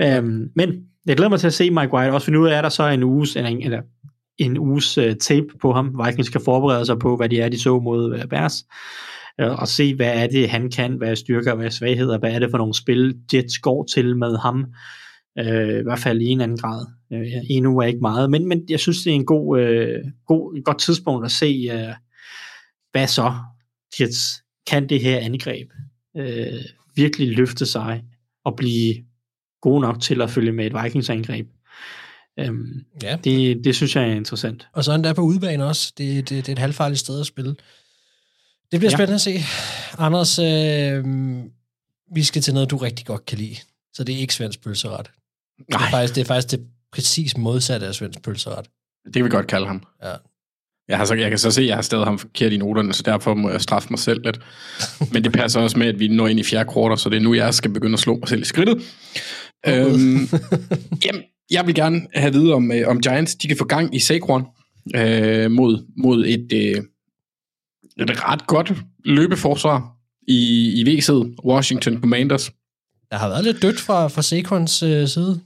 Øhm, men jeg glæder mig til at se Mike White, også for nu er der så en uges, eller en, eller en uges uh, tape på ham. Vikings skal forberede sig på, hvad de er, de så mod uh, Bears, uh, og se, hvad er det, han kan, hvad er styrker, hvad er svagheder, hvad er det for nogle spil, Jets går til med ham, uh, i hvert fald i en anden grad. Uh, endnu er ikke meget, men, men jeg synes, det er en god, uh, god, et godt tidspunkt at se, uh, hvad så Jets kan det her angreb uh, virkelig løfte sig og blive gode nok til at følge med et Vikings-angreb. Um, Ja. det, det synes jeg er interessant. Og så endda på udebane også. Det, det, det er et halvfarligt sted at spille. Det bliver Ja. spændende at se. Anders, øh, vi skal til noget, du rigtig godt kan lide. Så det er ikke svensk pølseret. Det er, Nej. faktisk, det er faktisk det præcis modsatte af svensk pølseret. Det kan vi godt kalde ham. Ja. Jeg, har så, jeg kan så se, at jeg har stadig ham forkert i noterne, så derfor må jeg straffe mig selv lidt. Men det passer også med, at vi når ind i fjerde kvartal, så det er nu, jeg skal begynde at slå mig selv i skridtet. øhm, jamen, jeg vil gerne have at vide, om, øh, om Giants de kan få gang i Saquon øh, mod, mod et, øh, et ret godt løbeforsvar i, i VC'et, Washington Commanders. Der har været lidt dødt fra, fra Sequans øh, side.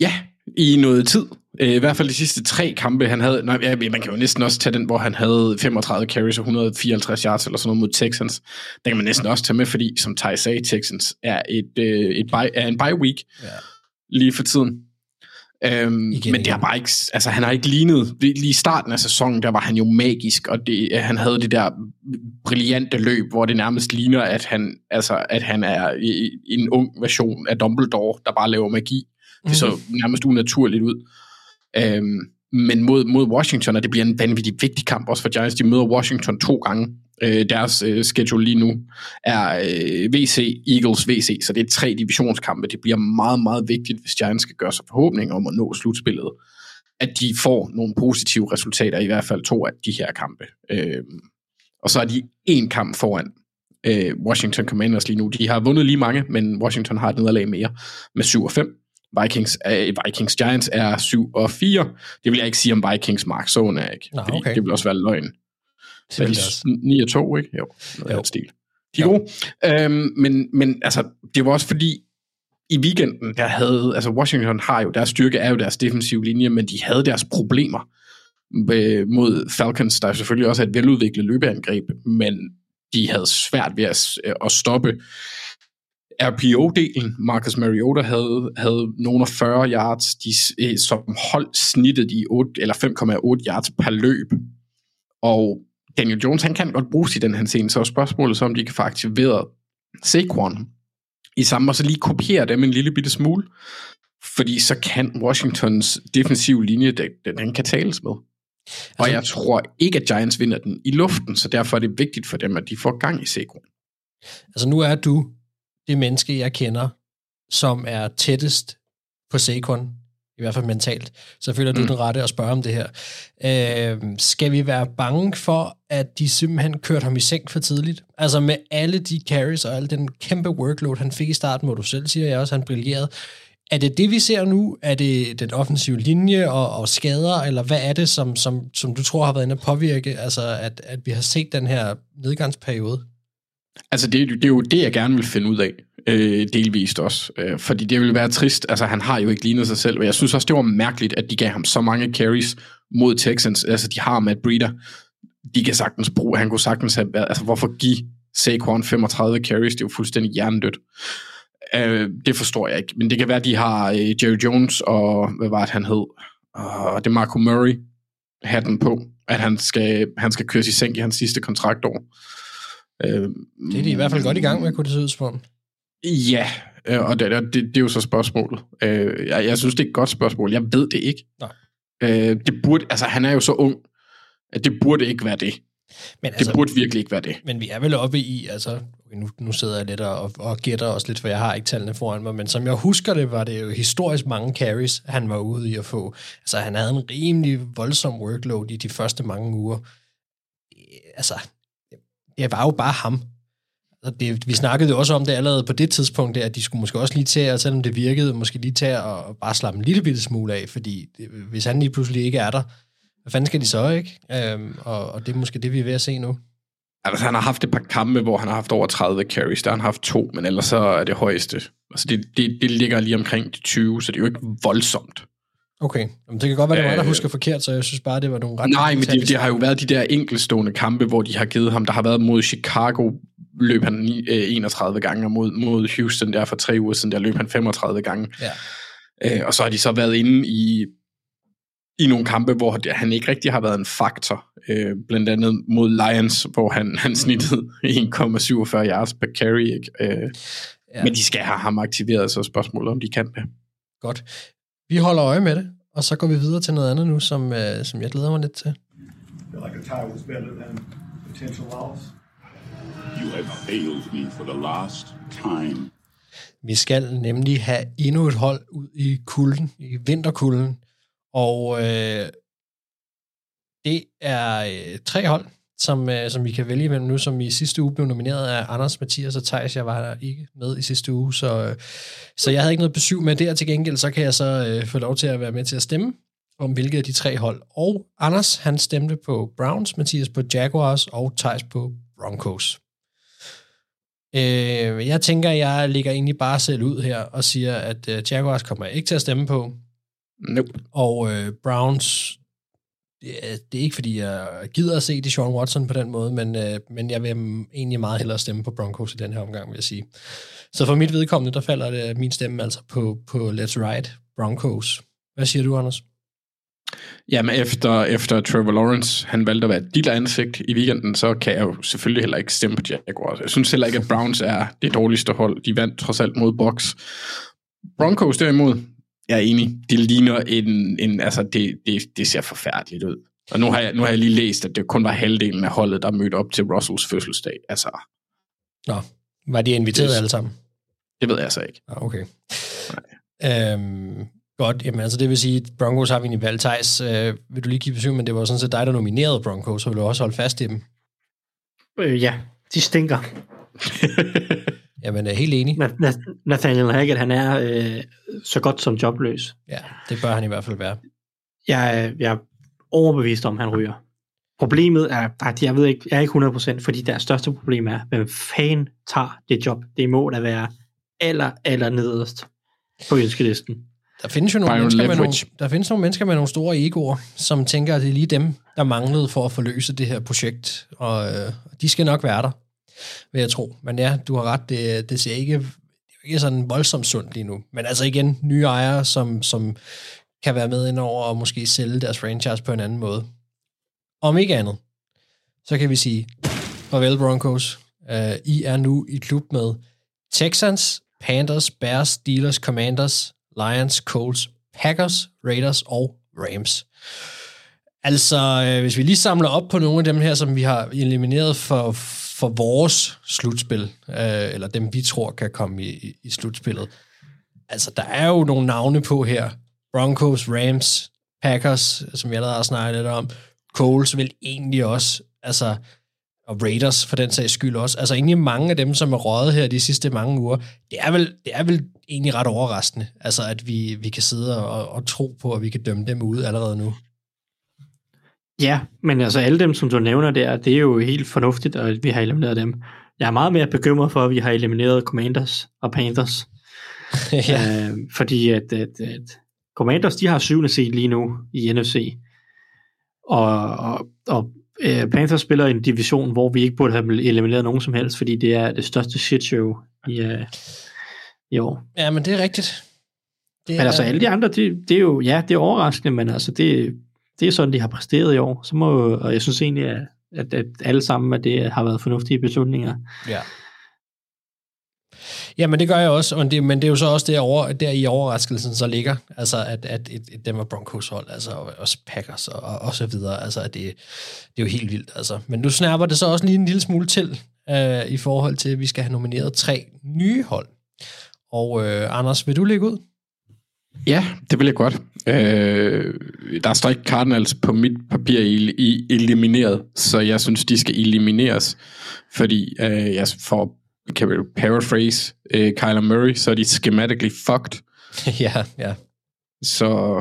Ja, i noget tid. Øh, I hvert fald de sidste tre kampe, han havde... Nej, man kan jo næsten også tage den, hvor han havde 35 carries og 154 yards eller sådan noget mod Texans. Den kan man næsten også tage med, fordi, som Ty sagde, Texans er, et, øh, et bye, er en bye week Ja. lige for tiden. Øhm, men igen. det har bare ikke, altså han har ikke lignet, lige i starten af sæsonen, der var han jo magisk, og det, han havde det der brillante løb, hvor det nærmest ligner, at han, altså, at han er en ung version af Dumbledore, der bare laver magi. Det så nærmest unaturligt ud. Øhm, men mod, mod Washington, og det bliver en vanvittig vigtig kamp også for Giants, de møder Washington to gange. Øh, deres øh, schedule lige nu er øh, VC, Eagles, VC, så det er tre divisionskampe. Det bliver meget, meget vigtigt, hvis Giants skal gøre sig forhåbninger om at nå slutspillet, at de får nogle positive resultater, i hvert fald to af de her kampe. Øh, og så er de en kamp foran øh, Washington Commanders lige nu. De har vundet lige mange, men Washington har et nederlag mere med 7 og 5. Vikings, øh, Vikings Giants er 7 og 4. Det vil jeg ikke sige om Vikings Mark Zone er ikke. Nå, okay. Det vil også være løgn. Det er vil de det også. 9 og 2, ikke? Jo, noget Jo. jo. stil. De er gode. Øhm, men, men altså, det var også fordi, i weekenden, der havde, altså Washington har jo, deres styrke er jo deres defensive linje, men de havde deres problemer med, mod Falcons, der selvfølgelig også er et veludviklet løbeangreb, men de havde svært ved at, at stoppe RPO-delen. Marcus Mariota havde, havde nogle af 40 yards, de, øh, som hold snittet i 8, eller 5,8 yards per løb. Og Daniel Jones, han kan godt bruges i den her scene, så spørgsmålet så, om de kan få aktiveret Saquon i samme, og så lige kopiere dem en lille bitte smule. Fordi så kan Washingtons defensiv linje, den, den kan tales med. Og Altså- jeg tror ikke, at Giants vinder den i luften, så derfor er det vigtigt for dem, at de får gang i Saquon. Altså nu er du det menneske, jeg kender, som er tættest på i i hvert fald mentalt. Så føler du Mm. den rette at spørge om det her. Øh, skal vi være bange for, at de simpelthen kørte ham i seng for tidligt? Altså med alle de carries og al den kæmpe workload, han fik i starten, hvor du selv siger, jeg også, han brillerede. Er det det, vi ser nu? Er det den offensive linje og, og skader, eller hvad er det, som, som, som du tror har været inde at påvirke, altså at, at vi har set den her nedgangsperiode? Altså, det, det er jo det, jeg gerne vil finde ud af, øh, delvist også. Øh, fordi det ville være trist. Altså, han har jo ikke lignet sig selv, og jeg synes også, det var mærkeligt, at de gav ham så mange carries mod Texans. Altså, de har Matt Breeder. De kan sagtens bruge, han kunne sagtens have været, altså, hvorfor give Saquon 35 carries? Det er jo fuldstændig hjernedødt. Øh, det forstår jeg ikke. Men det kan være, at de har øh, Jerry Jones og, hvad var det, han hed? Og det er Marco Murray, hatten på, at han skal, han skal køres i sænk i hans sidste kontraktår. Øh, Det er de i hvert fald godt i gang med, kunne det se ud som. Ja, øh, og det, det, det er jo så spørgsmålet. Øh, jeg, jeg synes, det er et godt spørgsmål. Jeg ved det ikke. Nej. Øh, det burde, altså, han er jo så ung, at det burde ikke være det. Men det burde virkelig ikke være det. Men vi er vel oppe i, altså, nu, nu sidder jeg lidt og, og gætter også lidt, for jeg har ikke tallene foran mig, men som jeg husker det, var det jo historisk mange carries, han var ude i at få. Altså, han havde en rimelig voldsom workload i de første mange uger. Altså, det var jo bare ham. Og det, vi snakkede jo også om det allerede på det tidspunkt, der, at de skulle måske også lige til, at selvom det virkede, måske lige til at bare slappe en lille bitte smule af, fordi det, hvis han lige pludselig ikke er der, hvad fanden skal de så, ikke? Øhm, og, og det er måske det, vi er ved at se nu. Altså, han har haft et par kampe, hvor han har haft over 30 carries. Der har han haft to, men ellers så er det højeste. Altså, det, det, det ligger lige omkring de 20, så det er jo ikke voldsomt. Okay, Jamen, det kan godt være, det var der Øh, husker forkert, så jeg synes bare, det var nogle ret... Nej, men det, det har jo været de der enkelstående kampe, hvor de har givet ham. Der har været mod Chicago, løb han ni- øh, 31 gange, og mod, mod Houston der for tre uger siden, der løb han 35 gange. Ja. Øh, og så har de så været inde i, i nogle kampe, hvor han ikke rigtig har været en faktor. Øh, blandt andet mod Lions, hvor han, han snittede 1,47 yards per carry. Ikke? Øh, ja. Men de skal have ham aktiveret, så spørgsmålet, om de kan det. Godt. Vi holder øje med det, og så går vi videre til noget andet nu, som, øh, som jeg glæder mig lidt til. like a tie was better than potential loss. You have failed me for the last time. Vi skal nemlig have endnu et hold ud i kulden, i vinterkulden, og øh, det er øh, tre hold, som, øh, som vi kan vælge imellem nu, som i sidste uge blev nomineret af Anders, Mathias og Thijs. Jeg var der ikke med i sidste uge, så, øh, så jeg havde ikke noget besøg med der. Til gengæld så kan jeg så øh, få lov til at være med til at stemme om hvilket af de tre hold. Og Anders, han stemte på Browns, Mathias på Jaguars og Thijs på Broncos. Øh, jeg tænker, jeg ligger egentlig bare selv ud her og siger, at øh, Jaguars kommer jeg ikke til at stemme på. Nope. Og øh, Browns, det er, det er ikke fordi, jeg gider at se det Sean Watson på den måde, men, øh, men jeg vil egentlig meget hellere stemme på Broncos i den her omgang, vil jeg sige. Så for mit vedkommende, der falder det min stemme altså på, på Let's Ride Broncos. Hvad siger du, Anders? Jamen, efter, efter Trevor Lawrence, han valgte at være dit ansigt i weekenden, så kan jeg jo selvfølgelig heller ikke stemme på Jaguars. Jeg synes heller ikke, at Browns er det dårligste hold. De vandt trods alt mod Bucks. Broncos derimod, jeg er enig, det ligner en, en altså det, det, det ser forfærdeligt ud. Og nu har, jeg, nu har jeg lige læst, at det kun var halvdelen af holdet, der mødte op til Russells fødselsdag. Altså, Nå, var de inviteret Det- alle sammen? det ved jeg så ikke. Ah, okay. Øhm, godt, jamen altså det vil sige, at Broncos har vi egentlig valgt. Thijs, øh, vil du lige give besøg, men det var sådan set dig, der nominerede Broncos, så vil du også holde fast i dem. Øh, ja, de stinker. Jamen, jeg er helt enig. Na- Na- Nathaniel Hackett, han er øh, så godt som jobløs. Ja, det bør han i hvert fald være. Jeg, er- jeg er overbevist om, at han ryger. Problemet er, at jeg ved ikke, jeg er ikke 100%, fordi deres største problem er, hvem fanden tager det job? Det må da være aller, aller nederst på ønskelisten. Der findes jo nogle Byron mennesker, med nogle, der findes nogle mennesker med nogle store egoer, som tænker, at det er lige dem, der manglede for at forløse det her projekt, og øh, de skal nok være der, vil jeg tro. Men ja, du har ret, det, det ser ikke, det er ikke sådan voldsomt sundt lige nu. Men altså igen, nye ejere, som, som kan være med indover og måske sælge deres franchise på en anden måde. Om ikke andet, så kan vi sige, farvel Broncos, uh, I er nu i klub med Texans, Panthers, Bears, Steelers, Commanders, Lions, Colts, Packers, Raiders og Rams. Altså, øh, hvis vi lige samler op på nogle af dem her, som vi har elimineret for, for vores slutspil, øh, eller dem vi tror kan komme i, i, slutspillet. Altså, der er jo nogle navne på her, Broncos, Rams, Packers, som jeg allerede har snakket lidt om, Coles vil egentlig også, altså, og Raiders for den sags skyld også. Altså egentlig mange af dem, som er røget her de sidste mange uger, det er vel, det er vel egentlig ret overraskende, altså at vi, vi kan sidde og, og tro på, at vi kan dømme dem ud allerede nu. Ja, men altså alle dem, som du nævner der, det er jo helt fornuftigt, at vi har elimineret dem. Jeg er meget mere bekymret for, at vi har elimineret Commanders og Panthers. ja. øh, fordi at, at, at Commanders, de har syvende seed lige nu i NFC. Og, og, og øh, Panthers spiller i en division, hvor vi ikke burde have elimineret nogen som helst, fordi det er det største shit show i, øh, i år. Ja, men det er rigtigt. Det Men altså alle de andre, det, det er jo, ja, det er overraskende, men altså det, det er sådan, de har præsteret i år. Så må, og jeg synes egentlig, at, at, at alle sammen, at det har været fornuftige beslutninger. Ja. Ja, men det gør jeg også, men det, men det er jo så også det over, der i overraskelsen så ligger, altså at, at et, et Denver Broncos hold, altså og også Packers og, og, og så videre, altså at det, det er jo helt vildt, altså. Men nu snapper det så også lige en lille smule til, øh, i forhold til, at vi skal have nomineret tre nye hold. Og øh, Anders, vil du lægge ud? Ja, det vil jeg godt. Øh, der står ikke Cardinals på mit papir i, i elimineret, så jeg synes, de skal elimineres, fordi øh, jeg får, kan vi paraphrase øh, Kyler Murray, så er de schematically fucked. ja, ja. Så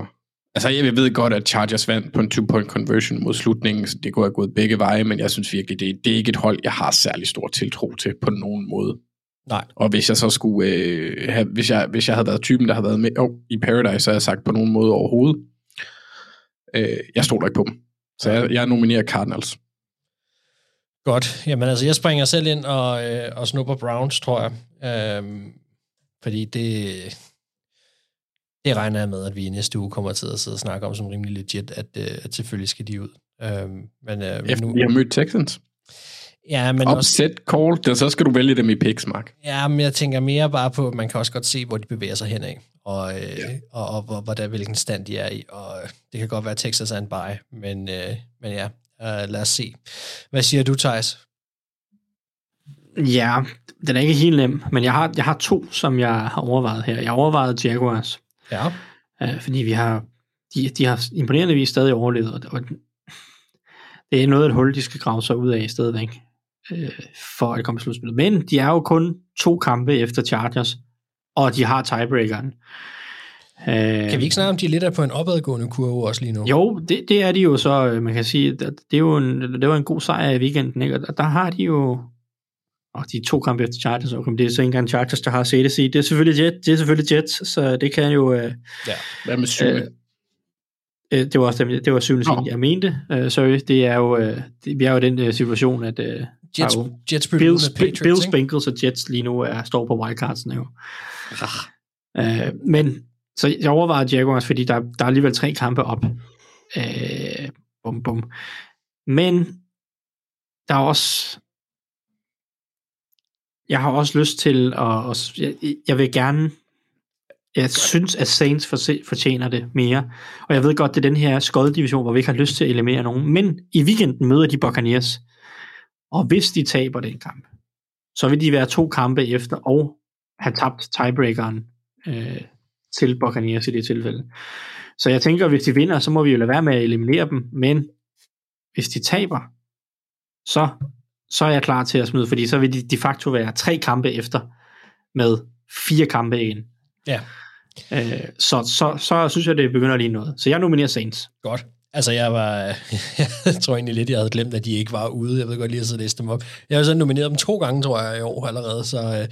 altså, jeg ved godt, at Chargers vandt på en two-point conversion mod slutningen, så det kunne have gået begge veje, men jeg synes virkelig, det, det er ikke et hold, jeg har særlig stor tiltro til på nogen måde. Nej. Og hvis jeg så skulle, øh, have, hvis, jeg, hvis jeg havde været typen, der havde været med oh, i Paradise, så havde jeg sagt på nogen måde overhovedet. Øh, jeg stoler ikke på dem. Så jeg, jeg nominerer Cardinals. Godt. Jamen altså, jeg springer selv ind og, øh, og snupper Browns, tror jeg. Øhm, fordi det, det regner jeg med, at vi i næste uge kommer til at sidde og snakke om som rimelig legit, at, øh, at selvfølgelig skal de ud. Øhm, men, øh, Efter nu, vi har mødt Texans. Ja, men også, Upset call, det, så skal du vælge dem i picks, Mark. ja, men jeg tænker mere bare på, at man kan også godt se, hvor de bevæger sig henad, og, øh, Ja. og, og, og hvordan, hvilken stand de er i. Og øh, det kan godt være, at Texas er en buy, men, øh, men ja, øh, lad os se. Hvad siger du, Thijs? Ja, den er ikke helt nem, men jeg har, jeg har to, som jeg har overvejet her. Jeg har overvejet Jaguars, Ja. øh, fordi vi har, de, de har imponerende vis stadig overlevet, og, og det er noget af et hul, de skal grave sig ud af stadigvæk, øh, for at komme til slutspillet. Men de er jo kun to kampe efter Chargers, og de har tiebreakeren. Øh, Kan vi ikke snakke om, de er lidt er på en opadgående kurve også lige nu? Jo, det, det er de jo så, øh, man kan sige, det, det, er jo en, det var en god sejr i weekenden, ikke? og der har de jo, og de to kampe efter Chargers, okay, det er så ikke engang Chargers, der har set det Det er selvfølgelig Jet, det er selvfølgelig Jets, så det kan jo... Øh, Ja. Hvad med syvende? øh, øh, det var også det var syvende scene, jeg mente. Øh, sorry, det er jo, øh, det, vi er jo i den øh, situation, at der Jets, er jo Jets Bills, med Patriots, Bills, ikke? Bengals og Jets lige nu er, står på wildcardsene jo. Øh, men så jeg overvejer Jaguars, fordi der, der er alligevel tre kampe op. Øh, bum, bum. Men der er også jeg har også lyst til at, at jeg, jeg vil gerne jeg synes, at Saints fortjener det mere. Og jeg ved godt, det er den her skoddivision, hvor vi ikke har lyst til at eliminere nogen. Men i weekenden møder de Buccaneers. Og hvis de taber den kamp, så vil de være to kampe efter og have tabt tiebreakeren øh, til Buccaneers i det tilfælde. Så jeg tænker, hvis de vinder, så må vi jo lade være med at eliminere dem. Men hvis de taber, så, så er jeg klar til at smide, fordi så vil de de facto være tre kampe efter med fire kampe igen. Ja. Øh, så, så, så synes jeg, det begynder lige noget. Så jeg nominerer Saints. Godt. Altså, jeg var... Jeg tror egentlig lidt, jeg havde glemt, at de ikke var ude. Jeg ved godt lige at sidde dem op. Jeg har så nomineret dem to gange, tror jeg, i år allerede. Så øh,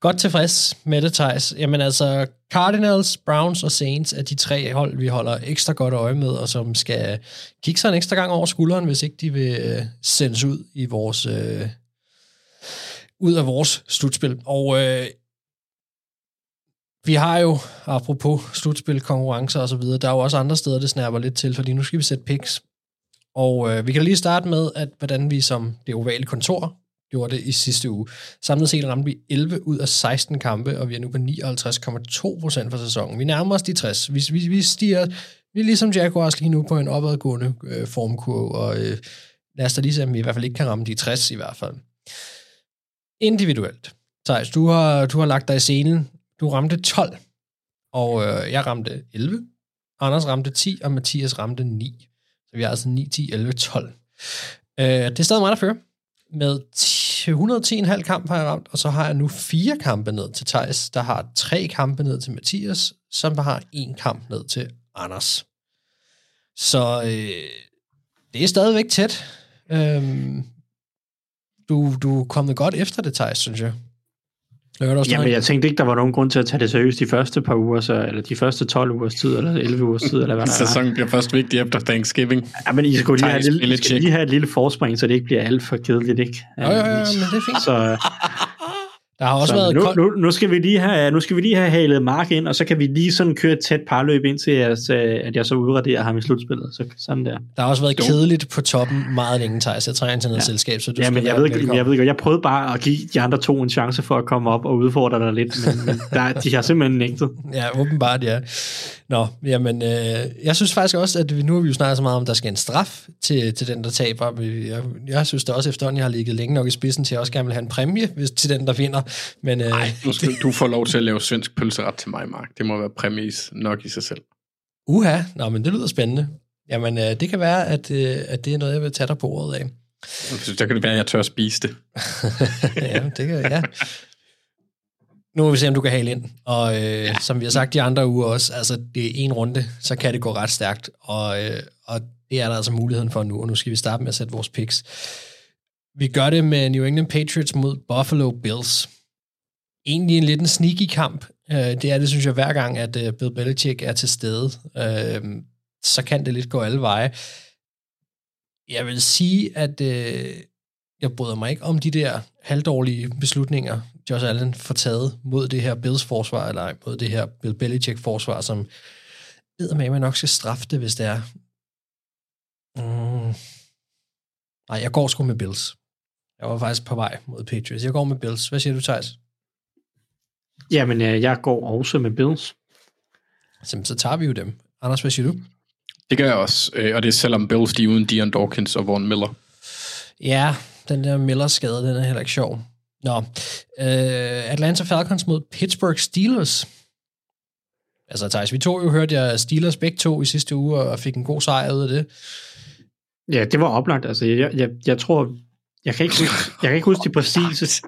godt tilfreds med det, Thijs. Jamen altså, Cardinals, Browns og Saints er de tre hold, vi holder ekstra godt øje med, og som skal kigge sig en ekstra gang over skulderen, hvis ikke de vil øh, sendes ud i vores... Øh, ud af vores slutspil. Og øh, vi har jo, apropos slutspil, konkurrencer og så videre, der er jo også andre steder, det snærper lidt til, fordi nu skal vi sætte picks. Og øh, vi kan lige starte med, at hvordan vi som det ovale kontor gjorde det i sidste uge. Samlet set ramte vi 11 ud af 16 kampe, og vi er nu på 59,2 procent for sæsonen. Vi nærmer os de 60. Vi, vi, vi stiger, vi er ligesom Jaguars lige nu på en opadgående øh, formkurve, og øh, lad os da lige se, om vi i hvert fald ikke kan ramme de 60 i hvert fald. Individuelt. Thijs, du har, du har lagt dig i scenen. Du ramte 12, og øh, jeg ramte 11. Anders ramte 10, og Mathias ramte 9. Så vi har altså 9, 10, 11, 12. Øh, det er stadig mig, der fører. Med 110,5 kamp har jeg ramt, og så har jeg nu fire kampe ned til Thijs, der har tre kampe ned til Mathias, som har en kamp ned til Anders. Så øh, det er stadigvæk tæt. Øhm, du, du er kommet godt efter det, Thijs, synes jeg. Du også Jamen, jeg tænkte ikke, der var nogen grund til at tage det seriøst de første par uger, så, eller de første 12 ugers tid, eller 11 ugers tid, eller hvad der er. Sæsonen bliver først vigtig efter Thanksgiving. Ja, men I skulle lige have, lille, I skal lige have et lille forspring, så det ikke bliver alt for kedeligt, ikke? Jo, jo, jo, men det er fint. Så, Der har også så været nu, kold- nu, nu, skal vi lige have, nu skal vi lige have halet Mark ind, og så kan vi lige sådan køre et tæt parløb ind til, at, øh, at jeg så udraderer ham i slutspillet. Så, sådan der. Der har også været kedeligt på toppen meget længe, Thijs. Jeg trænger til noget ja. selskab, så du Ja, skal men jeg ved, ikke, jeg ved ikke, jeg prøvede bare at give de andre to en chance for at komme op og udfordre dig lidt, men, men der, de har simpelthen nægtet. Ja, åbenbart, ja. Nå, jamen, øh, jeg synes faktisk også, at vi nu har vi jo snakket så meget om, at der skal en straf til, til den, der taber. Jeg, jeg synes da også efterhånden, jeg har ligget længe nok i spidsen til, at jeg også gerne vil have en præmie hvis, til den, der vinder. Men, øh, Nej, du, skal, du får lov til at lave svensk pølseret til mig, Mark. Det må være præmis nok i sig selv. uha, nå, men det lyder spændende. Jamen, øh, det kan være, at, øh, at det er noget, jeg vil tage dig på ordet af. Der kan det være, at jeg tør at spise det. ja, det kan ja. Nu må vi se, om du kan hale ind. Og øh, ja. som vi har sagt de andre uger også, altså det er en runde, så kan det gå ret stærkt. Og, øh, og det er der altså muligheden for nu, og nu skal vi starte med at sætte vores picks. Vi gør det med New England Patriots mod Buffalo Bills. Egentlig en lidt en sneaky kamp. Øh, det er det, synes jeg, hver gang, at øh, Bill Belichick er til stede. Øh, så kan det lidt gå alle veje. Jeg vil sige, at øh, jeg bryder mig ikke om de der halvdårlige beslutninger, Josh Allen får taget mod det her Bills forsvar, eller mod det her Bill Belichick forsvar, som ved med, at man nok skal straffe det, hvis det er. Mm. Nej, jeg går sgu med Bills. Jeg var faktisk på vej mod Patriots. Jeg går med Bills. Hvad siger du, Thijs? Jamen, øh, jeg går også med Bills. Så, så tager vi jo dem. Anders, hvad siger du? Det gør jeg også, øh, og det er selvom Bills de er uden Dion Dawkins og Von Miller. Ja, den der Miller-skade, den er heller ikke sjov. Nå, øh, Atlanta Falcons mod Pittsburgh Steelers. Altså, Thijs, vi to jo hørte jeg Steelers begge to i sidste uge, og fik en god sejr ud af det. Ja, det var oplagt. Altså, jeg, jeg, jeg tror, jeg kan ikke huske, jeg kan ikke huske de præcise,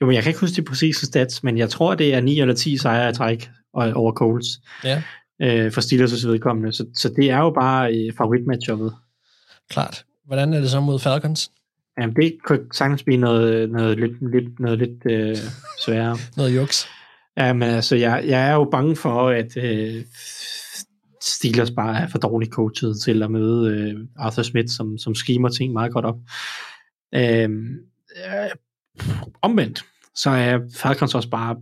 jo, men jeg kan ikke huske de præcise stats, men jeg tror, det er 9 eller 10 sejre i træk over Coles Ja, øh, for Steelers' vedkommende. Så, så det er jo bare øh, favoritmatchuppet. klart. Hvordan er det så mod Falcons? Jamen, det kunne sagtens blive noget, noget lidt, lidt, noget lidt øh, sværere. Noget juks. Ja, men altså, jeg, jeg er jo bange for, at øh, Steelers bare er for dårligt coachet til at møde øh, Arthur Smith, som, som skimer ting meget godt op. Øh, øh, omvendt, så er Falcons også bare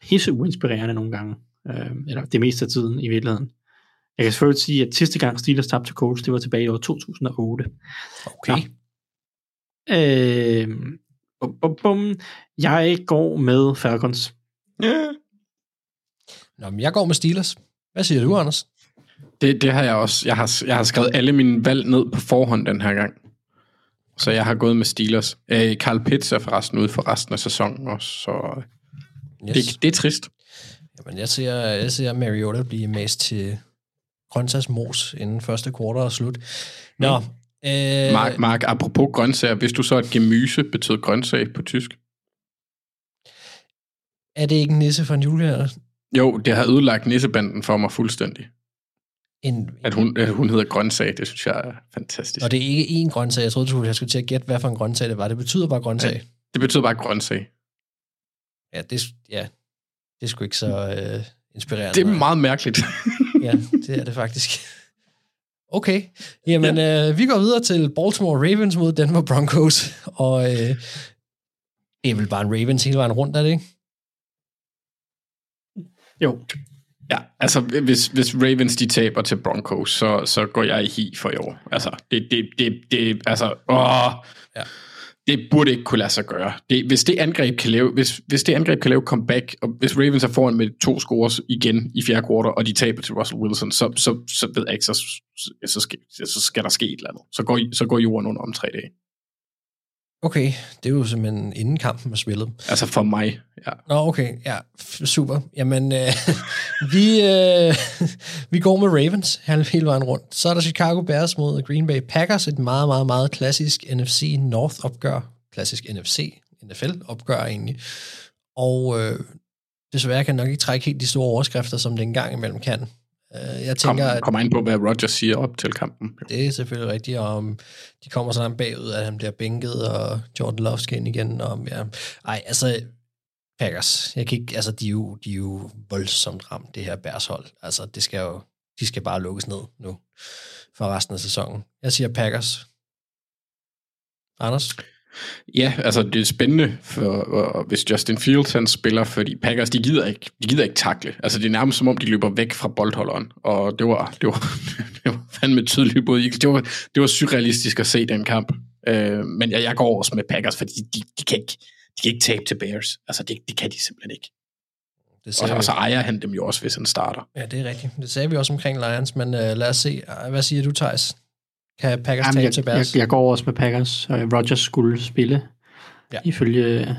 pisse uinspirerende nogle gange. Øh, eller det meste af tiden i virkeligheden. Jeg kan selvfølgelig sige, at sidste gang Steelers tabte til Colts, det var tilbage i år 2008. Okay. Øh, bum, bum, bum. Jeg går med Falcons. Nå, men jeg går med Steelers. Hvad siger du, Anders? Det, det har jeg også. Jeg har, jeg har skrevet alle mine valg ned på forhånd den her gang. Så jeg har gået med Steelers. Øh, Carl Pitts er forresten ude for resten af sæsonen også, så Yes. det, det er trist. Jamen, jeg ser, jeg ser Mariota blive mast til grøntsagsmos inden første kvartal er slut. Nå, øh, Mark, Mark, apropos grøntsager, hvis du så et gemyse betyder grøntsag på tysk? er det ikke en nisse for en julekalender? Jo, det har ødelagt nissebanden for mig fuldstændig. En, At hun, at hun hedder grøntsag, det synes jeg er fantastisk. og det er ikke én grøntsag. Jeg troede, du jeg skulle til at gætte, hvad for en grøntsag det var. Det betyder bare grøntsag. Det betyder bare grøntsag. Ja, det, ja, det er sgu ikke så øh, inspirerende. Det er meget mærkeligt. ja, det er det faktisk. Okay, jamen ja. øh, vi går videre til Baltimore Ravens mod Denver Broncos, og øh, det er vel bare en Ravens hele vejen rundt, er det ikke? Jo. Ja, altså hvis, hvis Ravens de taber til Broncos, så, så går jeg i hi for i år. Altså, det, det, det, det altså, åh, ja det burde ikke kunne lade sig gøre. Det, hvis det angreb kan lave, hvis, hvis det angreb kan lave comeback, og hvis Ravens er foran med to scores igen i fjerde kvartal, og de taber til Russell Wilson, så, så, så ved jeg ikke, så, så, så, skal, så skal der ske et eller andet. Så går, så går jorden under om tre dage. Okay, det er jo simpelthen inden kampen er spillet. Altså for mig, ja. Nå, okay. Ja, super. Jamen, øh, vi, øh, vi går med Ravens hele, hele vejen rundt. Så er der Chicago Bears mod Green Bay Packers. Et meget, meget, meget klassisk NFC North-opgør. Klassisk NFC, NFL-opgør egentlig. Og øh, desværre kan jeg nok ikke trække helt de store overskrifter, som det engang imellem kan. Øh, jeg tænker, Kom, kommer ind på, hvad Rodgers siger op til kampen. det er selvfølgelig rigtigt, og om de kommer så langt bagud, at han bliver bænket, og Jordan Love skal ind igen. Og, ja. Ej, altså, Packers, jeg kan ikke, altså, de er, jo, de er jo voldsomt ramt, det her Bears-hold. Altså, det skal jo, de skal bare lukkes ned nu for resten af sæsonen. Jeg siger Packers. Anders? Ja, altså det er spændende, for, og, hvis Justin Fields han spiller, fordi Packers, de gider ikke, de gider ikke takle. Altså det er nærmest som om, de løber væk fra boldholderen, og det var, det var, det var fandme tydeligt både. Det var, det var surrealistisk at se den kamp. Øh, men jeg, jeg går også med Packers, fordi de, de, kan ikke, de kan ikke tabe til Bears. Altså det, det kan de simpelthen ikke. Det Og, sagde og så vi. ejer han dem jo også, hvis han starter. Ja, det er rigtigt. Det sagde vi også omkring Lions, men uh, lad os se. Hvad siger du, Thijs? Kan Packers Jamen, tabe jeg, til jeg, Bears? jeg går også med Packers, og Rodgers skulle spille, Ja. ifølge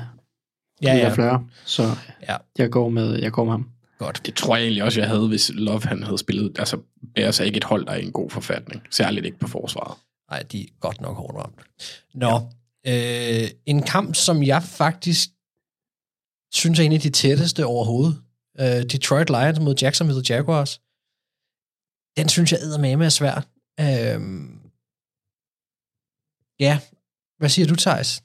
Ja, ja. Fleur, så Ja. jeg går med, jeg går med ham. Godt. Det tror jeg egentlig også, jeg havde, hvis Love han havde spillet. Altså, Bears er ikke et hold, der er i en god forfatning. Særligt ikke på forsvaret. Nej, de er godt nok hårdt ramt. Nå, ja. øh, en kamp, som jeg faktisk synes er en af de tætteste overhovedet. Øh, Detroit Lions mod Jacksonville Jaguars. Den synes jeg eddermame er svær. Øh, ja, hvad siger du, Thijs?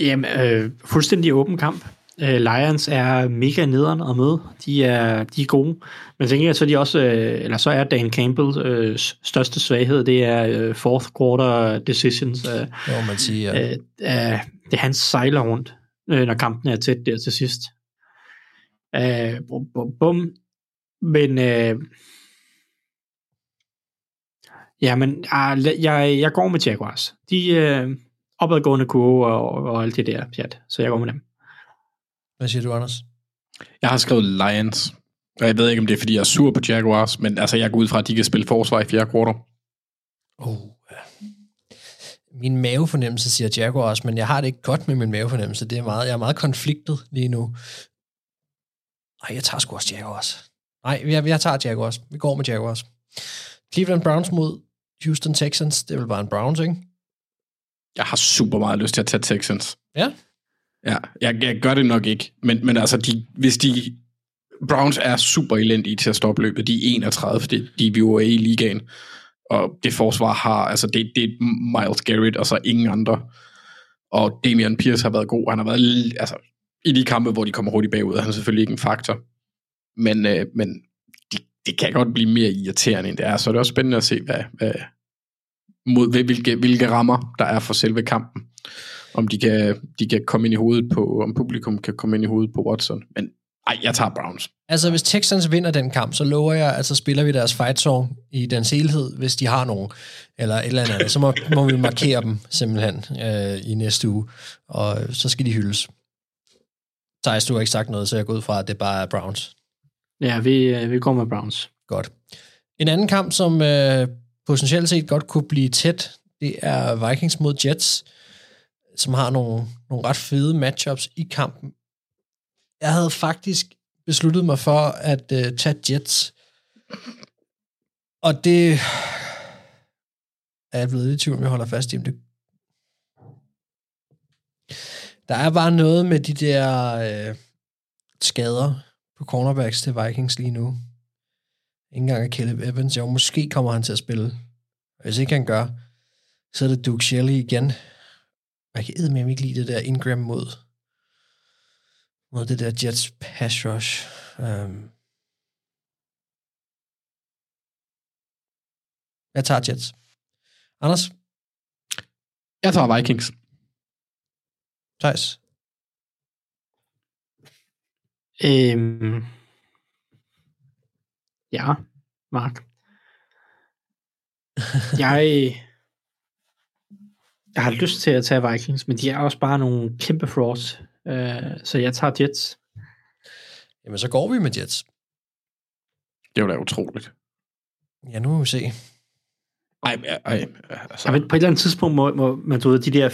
Jamen, øh, fuldstændig åben kamp. Øh, Lions er mega nederen at møde. De er, de er gode. Men tænker jeg, så er de også, øh, eller så er Dan Campbell øh, største svaghed, det er øh, fourth quarter decisions. Øh, Det må man sige, ja. øh, øh, det er hans sejler rundt, øh, når kampen er tæt der til sidst. Øh, bum, bum, bum. Men øh, ja, men ah, jeg, jeg går med Jaguars. De øh, opadgående kurve og, og alt det der pjat, så jeg går med dem. Hvad siger du, Anders? Jeg har skrevet Lions. Og jeg ved ikke, om det er, fordi jeg er sur på Jaguars, men altså, jeg går ud fra, at de kan spille forsvar i fjerde kvartal. Oh, ja. Min mavefornemmelse siger Jaguars, men jeg har det ikke godt med min mavefornemmelse. Det er meget, jeg er meget konfliktet lige nu. Nej, jeg tager sgu også Jaguars. Nej, jeg, jeg tager Jaguars. Vi går med Jaguars. Cleveland Browns mod Houston Texans. Det er vel bare en Browns, ikke? Jeg har super meget lyst til at tage Texans. Ja. Ja, jeg, jeg gør det nok ikke. Men, men altså, de, hvis de... Browns er super elendige til at stoppe løbet. De er 31, fordi de vi jo er i ligaen. Og det forsvar har... Altså, det, det er Miles Garrett, og så ingen andre. Og Damian Pierce har været god. Han har været... Altså, i de kampe, hvor de kommer hurtigt bagud, er han selvfølgelig ikke en faktor. Men, øh, men det, kan godt blive mere irriterende, end det er. Så det er også spændende at se, hvad, hvad, mod hvilke, hvilke rammer der er for selve kampen. Om de kan, de kan komme ind i hovedet på, om publikum kan komme ind i hovedet på Watson. Men ej, jeg tager Browns. Altså, hvis Texans vinder den kamp, så lover jeg, at så spiller vi deres fight song i dens helhed, hvis de har nogen, eller et eller andet. Så må, må vi markere dem simpelthen øh, i næste uge, og så skal de hyldes. Thijs, du har ikke sagt noget, så jeg går ud fra, at det bare er Browns. Ja, vi, øh, vi går med Browns. Godt. En anden kamp, som øh, potentielt set godt kunne blive tæt, det er Vikings mod Jets, som har nogle, nogle ret fede matchups i kampen. Jeg havde faktisk besluttet mig for at øh, tage Jets, og det er jeg blevet lidt i tvivl, om jeg holder fast i, men det der er bare noget med de der øh, skader på cornerbacks til Vikings lige nu. Ikke engang af Caleb Evans. Jo, måske kommer han til at spille. Hvis ikke han gør, så er det Duke Shelley igen. Jeg kan eddermame ikke lide det der Ingram mod, mod det der Jets pass rush. Um, jeg tager Jets. Anders? Jeg tager Vikings. Thijs? Øhm, ja, Mark. Jeg, jeg har lyst til at tage Vikings, men de er også bare nogle kæmpe frauds. Øh, så jeg tager Jets. Jamen, så går vi med Jets. Det var da utroligt. Ja, nu må vi se. Ej, ej, altså. Ja, men på et eller andet tidspunkt må, må man, du ved, de der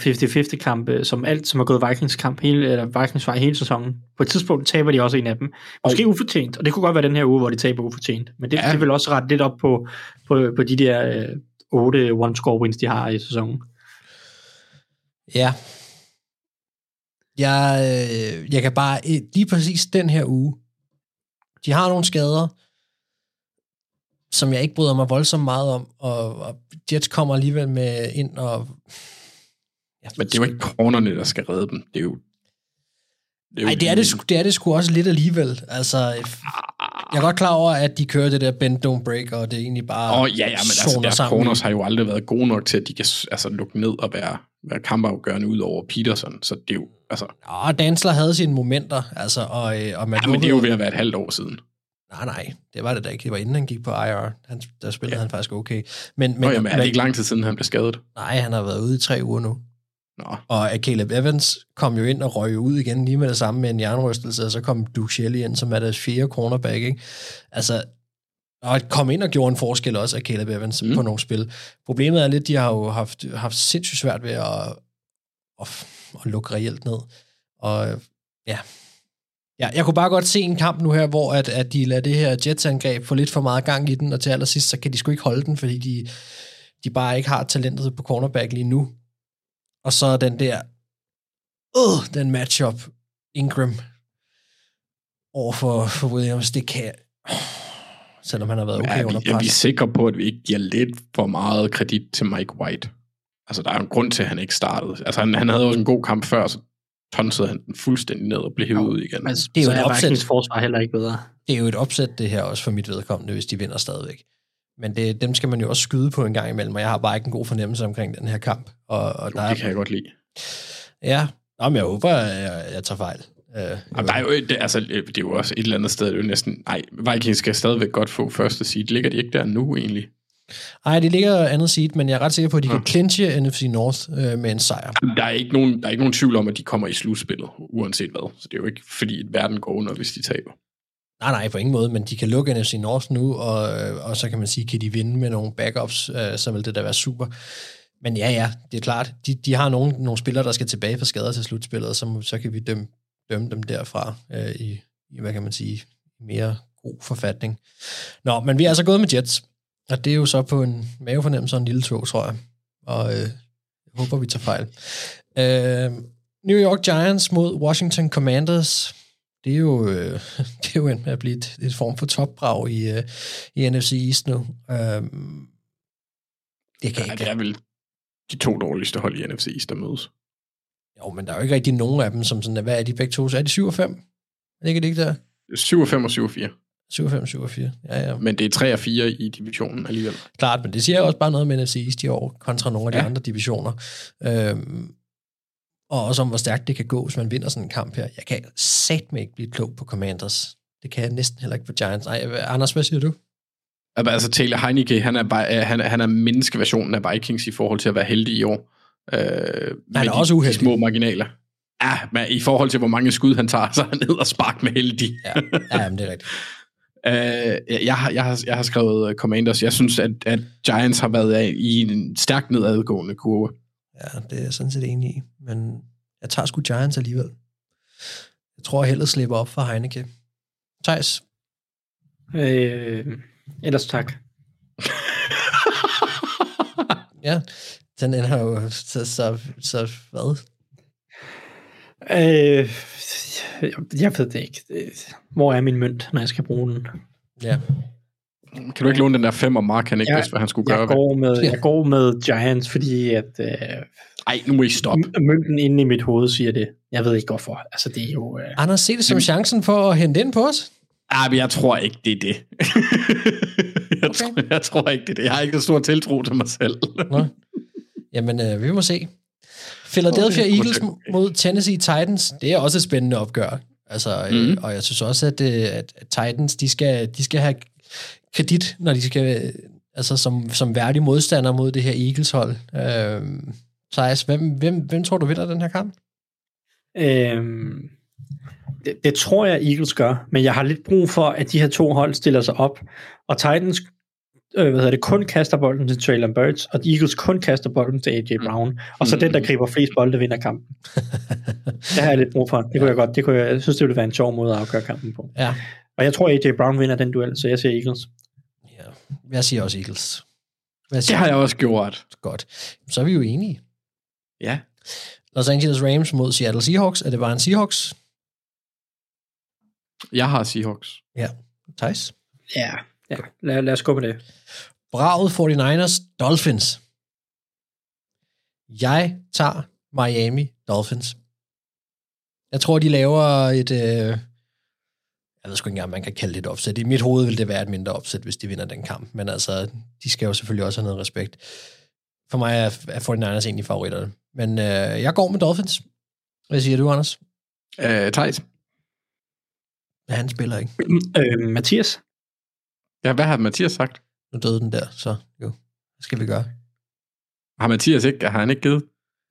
50-50 kampe, som alt, som har gået Vikings kamp hele, eller Vikings vej hele sæsonen, på et tidspunkt taber de også en af dem. Måske oh. ufortjent, og det kunne godt være den her uge, hvor de taber ufortjent. Men det, ja. det vil også rette lidt op på, på, på de der øh, 8 one-score wins, de har i sæsonen. Ja. Jeg, øh, jeg kan bare, lige præcis den her uge, de har nogle skader, som jeg ikke bryder mig voldsomt meget om, og, og Jets kommer alligevel med ind og... Ja, Men det er jo ikke cornerne, der skal redde dem. Det er jo... Det Nej, det er det, sgu- det er det sgu også lidt alligevel. Altså, jeg er godt klar over, at de kører det der bend don't break, og det er egentlig bare Åh, oh, ja, ja, men altså, deres sammen. corners har jo aldrig været gode nok til, at de kan altså, lukke ned og være, være kampafgørende ud over Peterson. Så det er jo, altså... Og Dansler havde sine momenter, altså, og, øh, og man Ja, men det er jo ved at være et halvt år siden. Nej, nej, det var det da ikke. Det var inden han gik på IR. Han, der spillede ja. han faktisk okay. Men, Men, Nå, jamen, er det ikke lang tid siden, han blev skadet? Nej, han har været ude i tre uger nu. Nå. Og Caleb Evans kom jo ind og røg ud igen lige med det samme med en jernrystelse, og så kom Duke Shelley ind, som er deres fjerde cornerback, ikke? Altså, og kom ind og gjorde en forskel også af Caleb Evans mm. på nogle spil. Problemet er lidt, de har jo haft, haft sindssygt svært ved at, at, at lukke reelt ned. Og ja, Ja, jeg kunne bare godt se en kamp nu her, hvor at, at de lader det her Jets-angreb få lidt for meget gang i den, og til allersidst, så kan de sgu ikke holde den, fordi de, de bare ikke har talentet på cornerback lige nu. Og så er den der, øh, den matchup, Ingram over for, for Williams, det kan selvom han har været okay er, under vi, er vi pres. sikre på, at vi ikke giver lidt for meget kredit til Mike White? Altså, der er en grund til, at han ikke startede. Altså, han, han havde også en god kamp før, så tonsede han den fuldstændig ned og blev hævet ud igen. Altså, Det er jo så et er opsæt. Forsvar heller ikke bedre. Det er jo et opsæt, det her også for mit vedkommende, hvis de vinder stadigvæk. Men det, dem skal man jo også skyde på en gang imellem, og jeg har bare ikke en god fornemmelse omkring den her kamp. Og, og Jo, der er, det kan jeg godt lide. Ja, Nå, men jeg håber, jeg, jeg tager fejl. Uh, Jamen, der er jo, det, altså, det er jo også et eller andet sted, det er jo næsten, nej, Vikings skal stadigvæk godt få første seed. Ligger de ikke der nu egentlig? Ej, det ligger andet seed, men jeg er ret sikker på, at de kan clinche NFC North øh, med en sejr. Der er, ikke nogen, der er ikke nogen tvivl om, at de kommer i slutspillet, uanset hvad. Så det er jo ikke, fordi at verden går under, hvis de taber. Nej, nej, på ingen måde, men de kan lukke NFC North nu, og, øh, og så kan man sige, kan de vinde med nogle backups, øh, så vil det da være super. Men ja, ja, det er klart, de, de har nogle, nogle spillere, der skal tilbage fra skader til slutspillet, og så, så kan vi dømme, dømme dem derfra øh, i, i, hvad kan man sige, mere god forfatning. Nå, men vi er altså gået med Jets, og det er jo så på en mavefornemmelse og en lille tog, tror jeg. Og øh, jeg håber, vi tager fejl. Øh, New York Giants mod Washington Commanders. Det er jo, øh, det er jo endt med at blive et, et form for topbrag i, øh, i NFC East nu. Øh, det kan Ja, ikke... det er vel de to dårligste hold i NFC East, der mødes. Jo, men der er jo ikke rigtig nogen af dem, som sådan, hvad er de begge to? Så er de 7 og 5? Er det ikke det der? 7 og 5 og 7 og 4. 7 og 5, 7 og 4. Ja, ja. Men det er 3 og 4 i divisionen alligevel. Klart, men det siger også bare noget med NFC East i år, kontra nogle af de Ja. andre divisioner. Øhm, og også om, hvor stærkt det kan gå, hvis man vinder sådan en kamp her. Jeg kan satme ikke blive klog på Commanders. Det kan jeg næsten heller ikke på Giants. Ej, Anders, hvad siger du? Altså Taylor Heineke, han er, bare, han, er- han er menneskeversionen af Vikings i forhold til at være heldig i år. Øh, han er også uheldig. De små marginaler. Ja, men i forhold til, hvor mange skud han tager, så er han ned og spark med heldig. Ja, ja men det er rigtigt. Øh, jeg, har, jeg, har, jeg har skrevet øh, Commanders. Jeg synes, at, at Giants har været af, i en stærkt nedadgående kurve. Ja, det er jeg sådan set enig i. Men jeg tager sgu Giants alligevel. Jeg tror, jeg hellere slipper op for Heineke. Thijs? Øh, ellers tak. Ja, den ender jo så, så, så hvad? Øh, jeg, ved det ikke. Hvor er min mønt, når jeg skal bruge den? Ja. Kan du ikke låne den der fem og Mark, han ikke Jeg- vidste, hvad han skulle Jeg gøre? går med, jeg går med Giants, fordi at... Øh, Ej, nu må I stoppe. Mønten inde i mit hoved siger det. Jeg ved ikke hvorfor. Altså, det er jo... Øh, Anders, se det som chancen for at hente ind på os. Ah, men jeg tror ikke, det er det. jeg, okay. tror, jeg tror ikke, det er det. Jeg har ikke så stor tiltro til mig selv. Nå. Jamen, øh, vi må se. Philadelphia Okay. Eagles mod Tennessee Titans, det er også et spændende opgør. Altså, mm. Mhm. Og jeg synes også, at, øh, at at Titans, de skal, de skal have kredit, når de skal, øh, altså som, som værdig modstander mod det her Eagles-hold. Øh, Thijs, hvem, hvem, hvem tror du vinder den her kamp? Øhm, det, det tror jeg, Eagles gør, men jeg har lidt brug for, at de her to hold stiller sig op. Og Titans øh, hvad hedder det, kun kaster bolden til Traylon Burks, og Eagles kun kaster bolden til AJ Brown, og så Mm. den, der griber flest bolde, vinder kampen. det har jeg lidt brug for. Det kunne jeg godt. Det kunne jeg, jeg synes, det ville være en sjov måde at afgøre kampen på. Ja. Og jeg tror, AJ Brown vinder den duel, så jeg siger Eagles. Jeg siger også Eagles. Det siger har du? jeg også gjort. Godt. Så er vi jo enige. Ja. Los Angeles Rams mod Seattle Seahawks. Er det bare en Seahawks? Jeg har Seahawks. Ja. Thijs? Ja, ja. Lad, lad os gå med det. Braget 49ers Dolphins. Jeg tager Miami Dolphins. Jeg tror, de laver et... Øh, jeg ved sgu ikke engang, om man kan kalde det et opsæt. I mit hoved vil det være et mindre opsæt, hvis de vinder den kamp. Men altså, de skal jo selvfølgelig også have noget respekt. For mig er, er 49ers egentlig favoritterne. Men øh, jeg går med Dolphins. Hvad siger du, Anders? Øh, Thijs? Han spiller ikke. Øh, Mathias? Ja, hvad har Mathias sagt? Nu døde den der, så jo. Hvad skal vi gøre? Har Mathias ikke, har han ikke givet?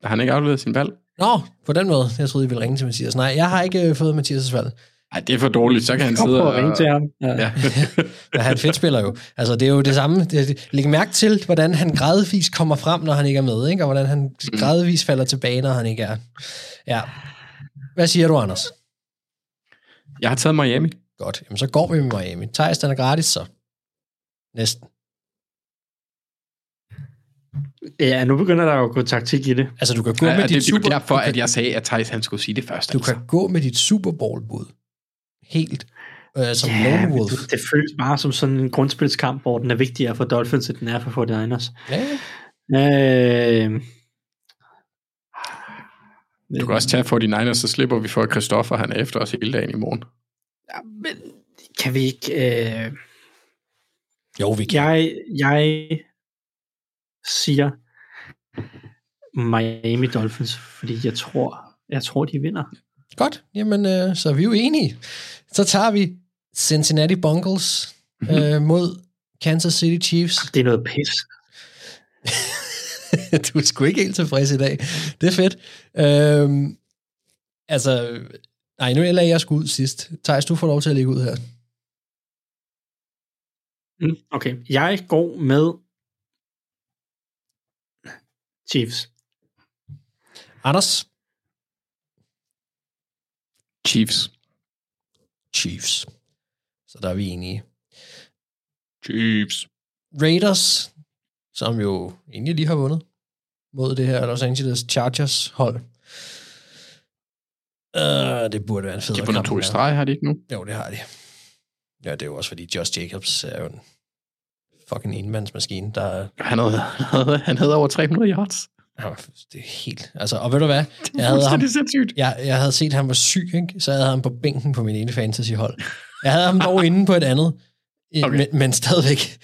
Har han ikke afleveret sin valg? Nå, på den måde. Jeg troede, I ville ringe til Mathias. Nej, jeg har ikke øh, fået Mathias' valg. Nej, det er for dårligt. Så kan han sidde og... ringe til ham. Ja. Ja. Ja, han fedt spiller jo. Altså, det er jo det samme. Det, læg mærke til, hvordan han gradvist kommer frem, når han ikke er med, ikke? og hvordan han gradvist falder tilbage, når han ikke er. Ja. Hvad siger du, Anders? Jeg har taget Miami. Godt. Jamen, så går vi med Miami. Thijs, den er gratis, så. Næsten. Ja, nu begynder der jo at gå taktik i det. Altså, du kan gå Ja, med det, dit det var super... derfor, du kan, at jeg sagde, at Thijs han skulle sige det først. Du altså. kan gå med dit Super Bowl-bud. Helt. Øh, som Ja, lone wolf. det, det føles bare som sådan en grundspilskamp, hvor den er vigtigere for Dolphins, end den er for 49ers. Ja, Øh, Du kan også tage 49ers, så slipper vi for Christoffer. Han er efter os hele dagen i morgen. ja, men kan vi ikke... Øh, jo, vi kan. jeg, jeg siger Miami Dolphins, fordi jeg tror, jeg tror, de vinder. Godt. Jamen, øh, så er vi jo enige. Så tager vi Cincinnati Bengals øh, mod Kansas City Chiefs. Det er noget pis. du er sgu ikke helt tilfreds i dag. Det er fedt. Øhm, altså, nej, nu lader jeg sgu ud sidst. Thijs, du får lov til at lægge ud her. Mm, Okay, jeg går med Chiefs. Anders? Chiefs. Chiefs. Så der er vi enige. Chiefs. Raiders, som jo egentlig lige har vundet mod det her Los Angeles Chargers hold. Uh, det burde være en fed De har vundet to i streg, har de ikke nu? Jo, det har de. Ja, det er jo også fordi Josh Jacobs er jo en fucking enmandsmaskine, der Han havde, han havde over 300 yards. Ja, det er helt... Altså, og ved du hvad? Jeg havde, ham, sindssygt. jeg, jeg havde set, at han var syg, ikke? så jeg havde ham på bænken på min ene fantasyhold. Jeg havde ham dog inde på et andet, Okay. okay. men, men stadigvæk.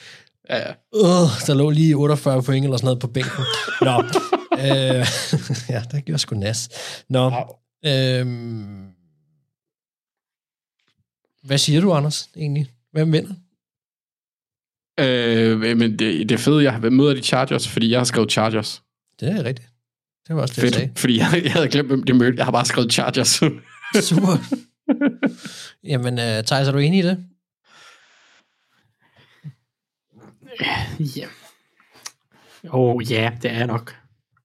Ja, ja. Uh, der lå lige 48 point eller sådan noget på bænken. Nå. øh, ja, det gjorde sgu nas. Nå. Øhm, hvad siger du, Anders, egentlig? Hvem vinder? Øh, men det, det er fedt, jeg har møder de Chargers, fordi jeg har skrevet Chargers. Det er rigtigt. Det var også det, jeg sagde. Fedt, fordi jeg, jeg havde glemt, hvem det mødte. Jeg har bare skrevet Chargers. Super. Jamen, uh, Thijs, er du enig i det? Ja. Oh, ja, det er nok.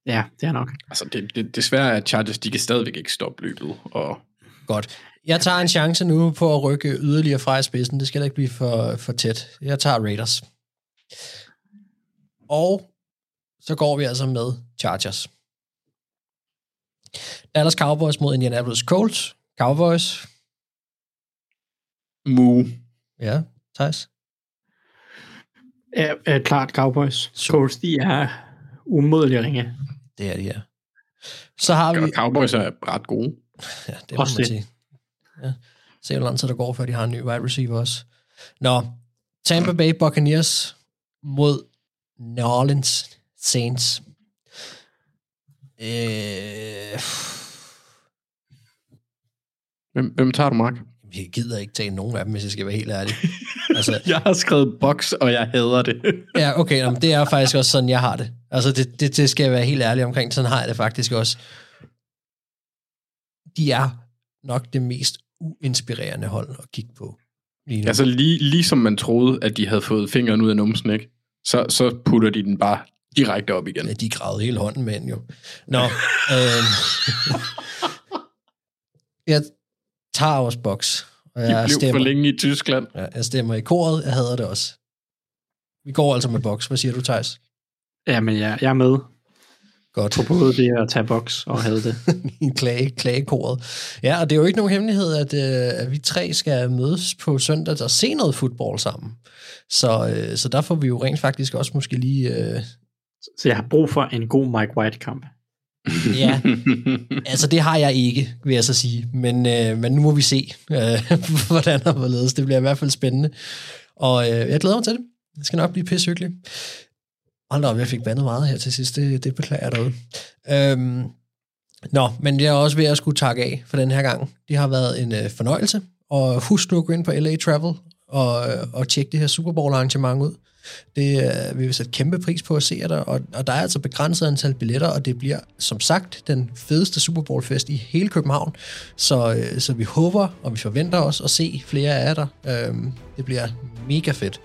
Ja, det er nok. altså, det, det, desværre er Chargers, de kan stadigvæk ikke stoppe løbet. Og Godt. Jeg tager en chance nu på at rykke yderligere fra i spidsen. Det skal da ikke blive for, for tæt. Jeg tager Raiders. Og så går vi altså med Chargers. Dallas Cowboys mod Indianapolis Colts. Cowboys. Moo. Ja, Thijs. Ja, er klart Cowboys. Colts, de er umådelige ringe. Det er de, ja. Så har vi... Cowboys er ret gode. Ja, det må Også man det. sige. Ja. Se, hvor lang tid der går, før de har en ny wide receiver også. Nå, Tampa Bay Buccaneers mod New Orleans Saints. Øh, Hvem, hvem tager du, Mark? jeg gider ikke tage nogen af dem, hvis jeg skal være helt ærlig. Altså, Jeg har skrevet box, og jeg hader det. ja, okay, jamen, det er faktisk også sådan, jeg har det. Altså, det, det, det skal jeg være helt ærlig omkring. Sådan har jeg det faktisk også. De er nok det mest uinspirerende hold at kigge på. Lige nu. altså lige, lige som man troede, at de havde fået fingeren ud af numsen, ikke? så, så putter de den bare direkte op igen. Ja, de gravede hele hånden med den jo. Nå, øh, jeg tager også boks. Og De jeg blev stemmer, for længe i Tyskland. Ja, jeg stemmer i koret, jeg hader det også. Vi går altså med boks. Hvad siger du, Thijs? Jamen, jeg, jeg er med Godt. på både det at tage boks og have det. i klage, klagekoret. Ja, og det er jo ikke nogen hemmelighed, at, øh, at vi tre skal mødes på søndag og se noget fodbold sammen. Så, øh, så der får vi jo rent faktisk også måske lige... Øh, Så jeg har brug for en god Mike White-kamp. ja, altså det har jeg ikke, vil jeg så sige. Men, øh, men nu må vi se, øh, hvordan der hvorledes. Det bliver i hvert fald spændende. Og øh, jeg glæder mig til det. Det skal nok blive pissehyggeligt. Hold da op, jeg fik vandet meget her til sidst. Det, det beklager jeg derude. Øhm, nå, men jeg er også ved at skulle takke af for den her gang. Det har været en øh, fornøjelse. Og husk nu at gå ind på LA Travel og, øh, og tjekke det her Super Bowl arrangement ud. Det øh, vi vil sætte kæmpe pris på at se jer der, og, og der er altså begrænset antal billetter, og det bliver som sagt den fedeste Super Bowl fest i hele København. Så, øh, så vi håber, og vi forventer os at se flere af jer der. Øhm, det bliver mega fedt.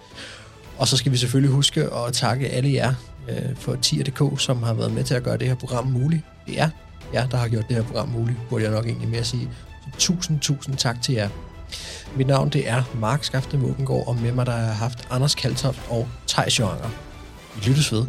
Og så skal vi selvfølgelig huske at takke alle jer øh, for TIR.dk, som har været med til at gøre det her program muligt. Det er jer, der har gjort det her program muligt, burde jeg nok egentlig mere sige. Så tusind, tusind tak til jer. Mit navn det er Mark Skafte Måbengård, og med mig der har jeg haft Anders Kaltoft og Thijs Joranger. Vi lyttes ved.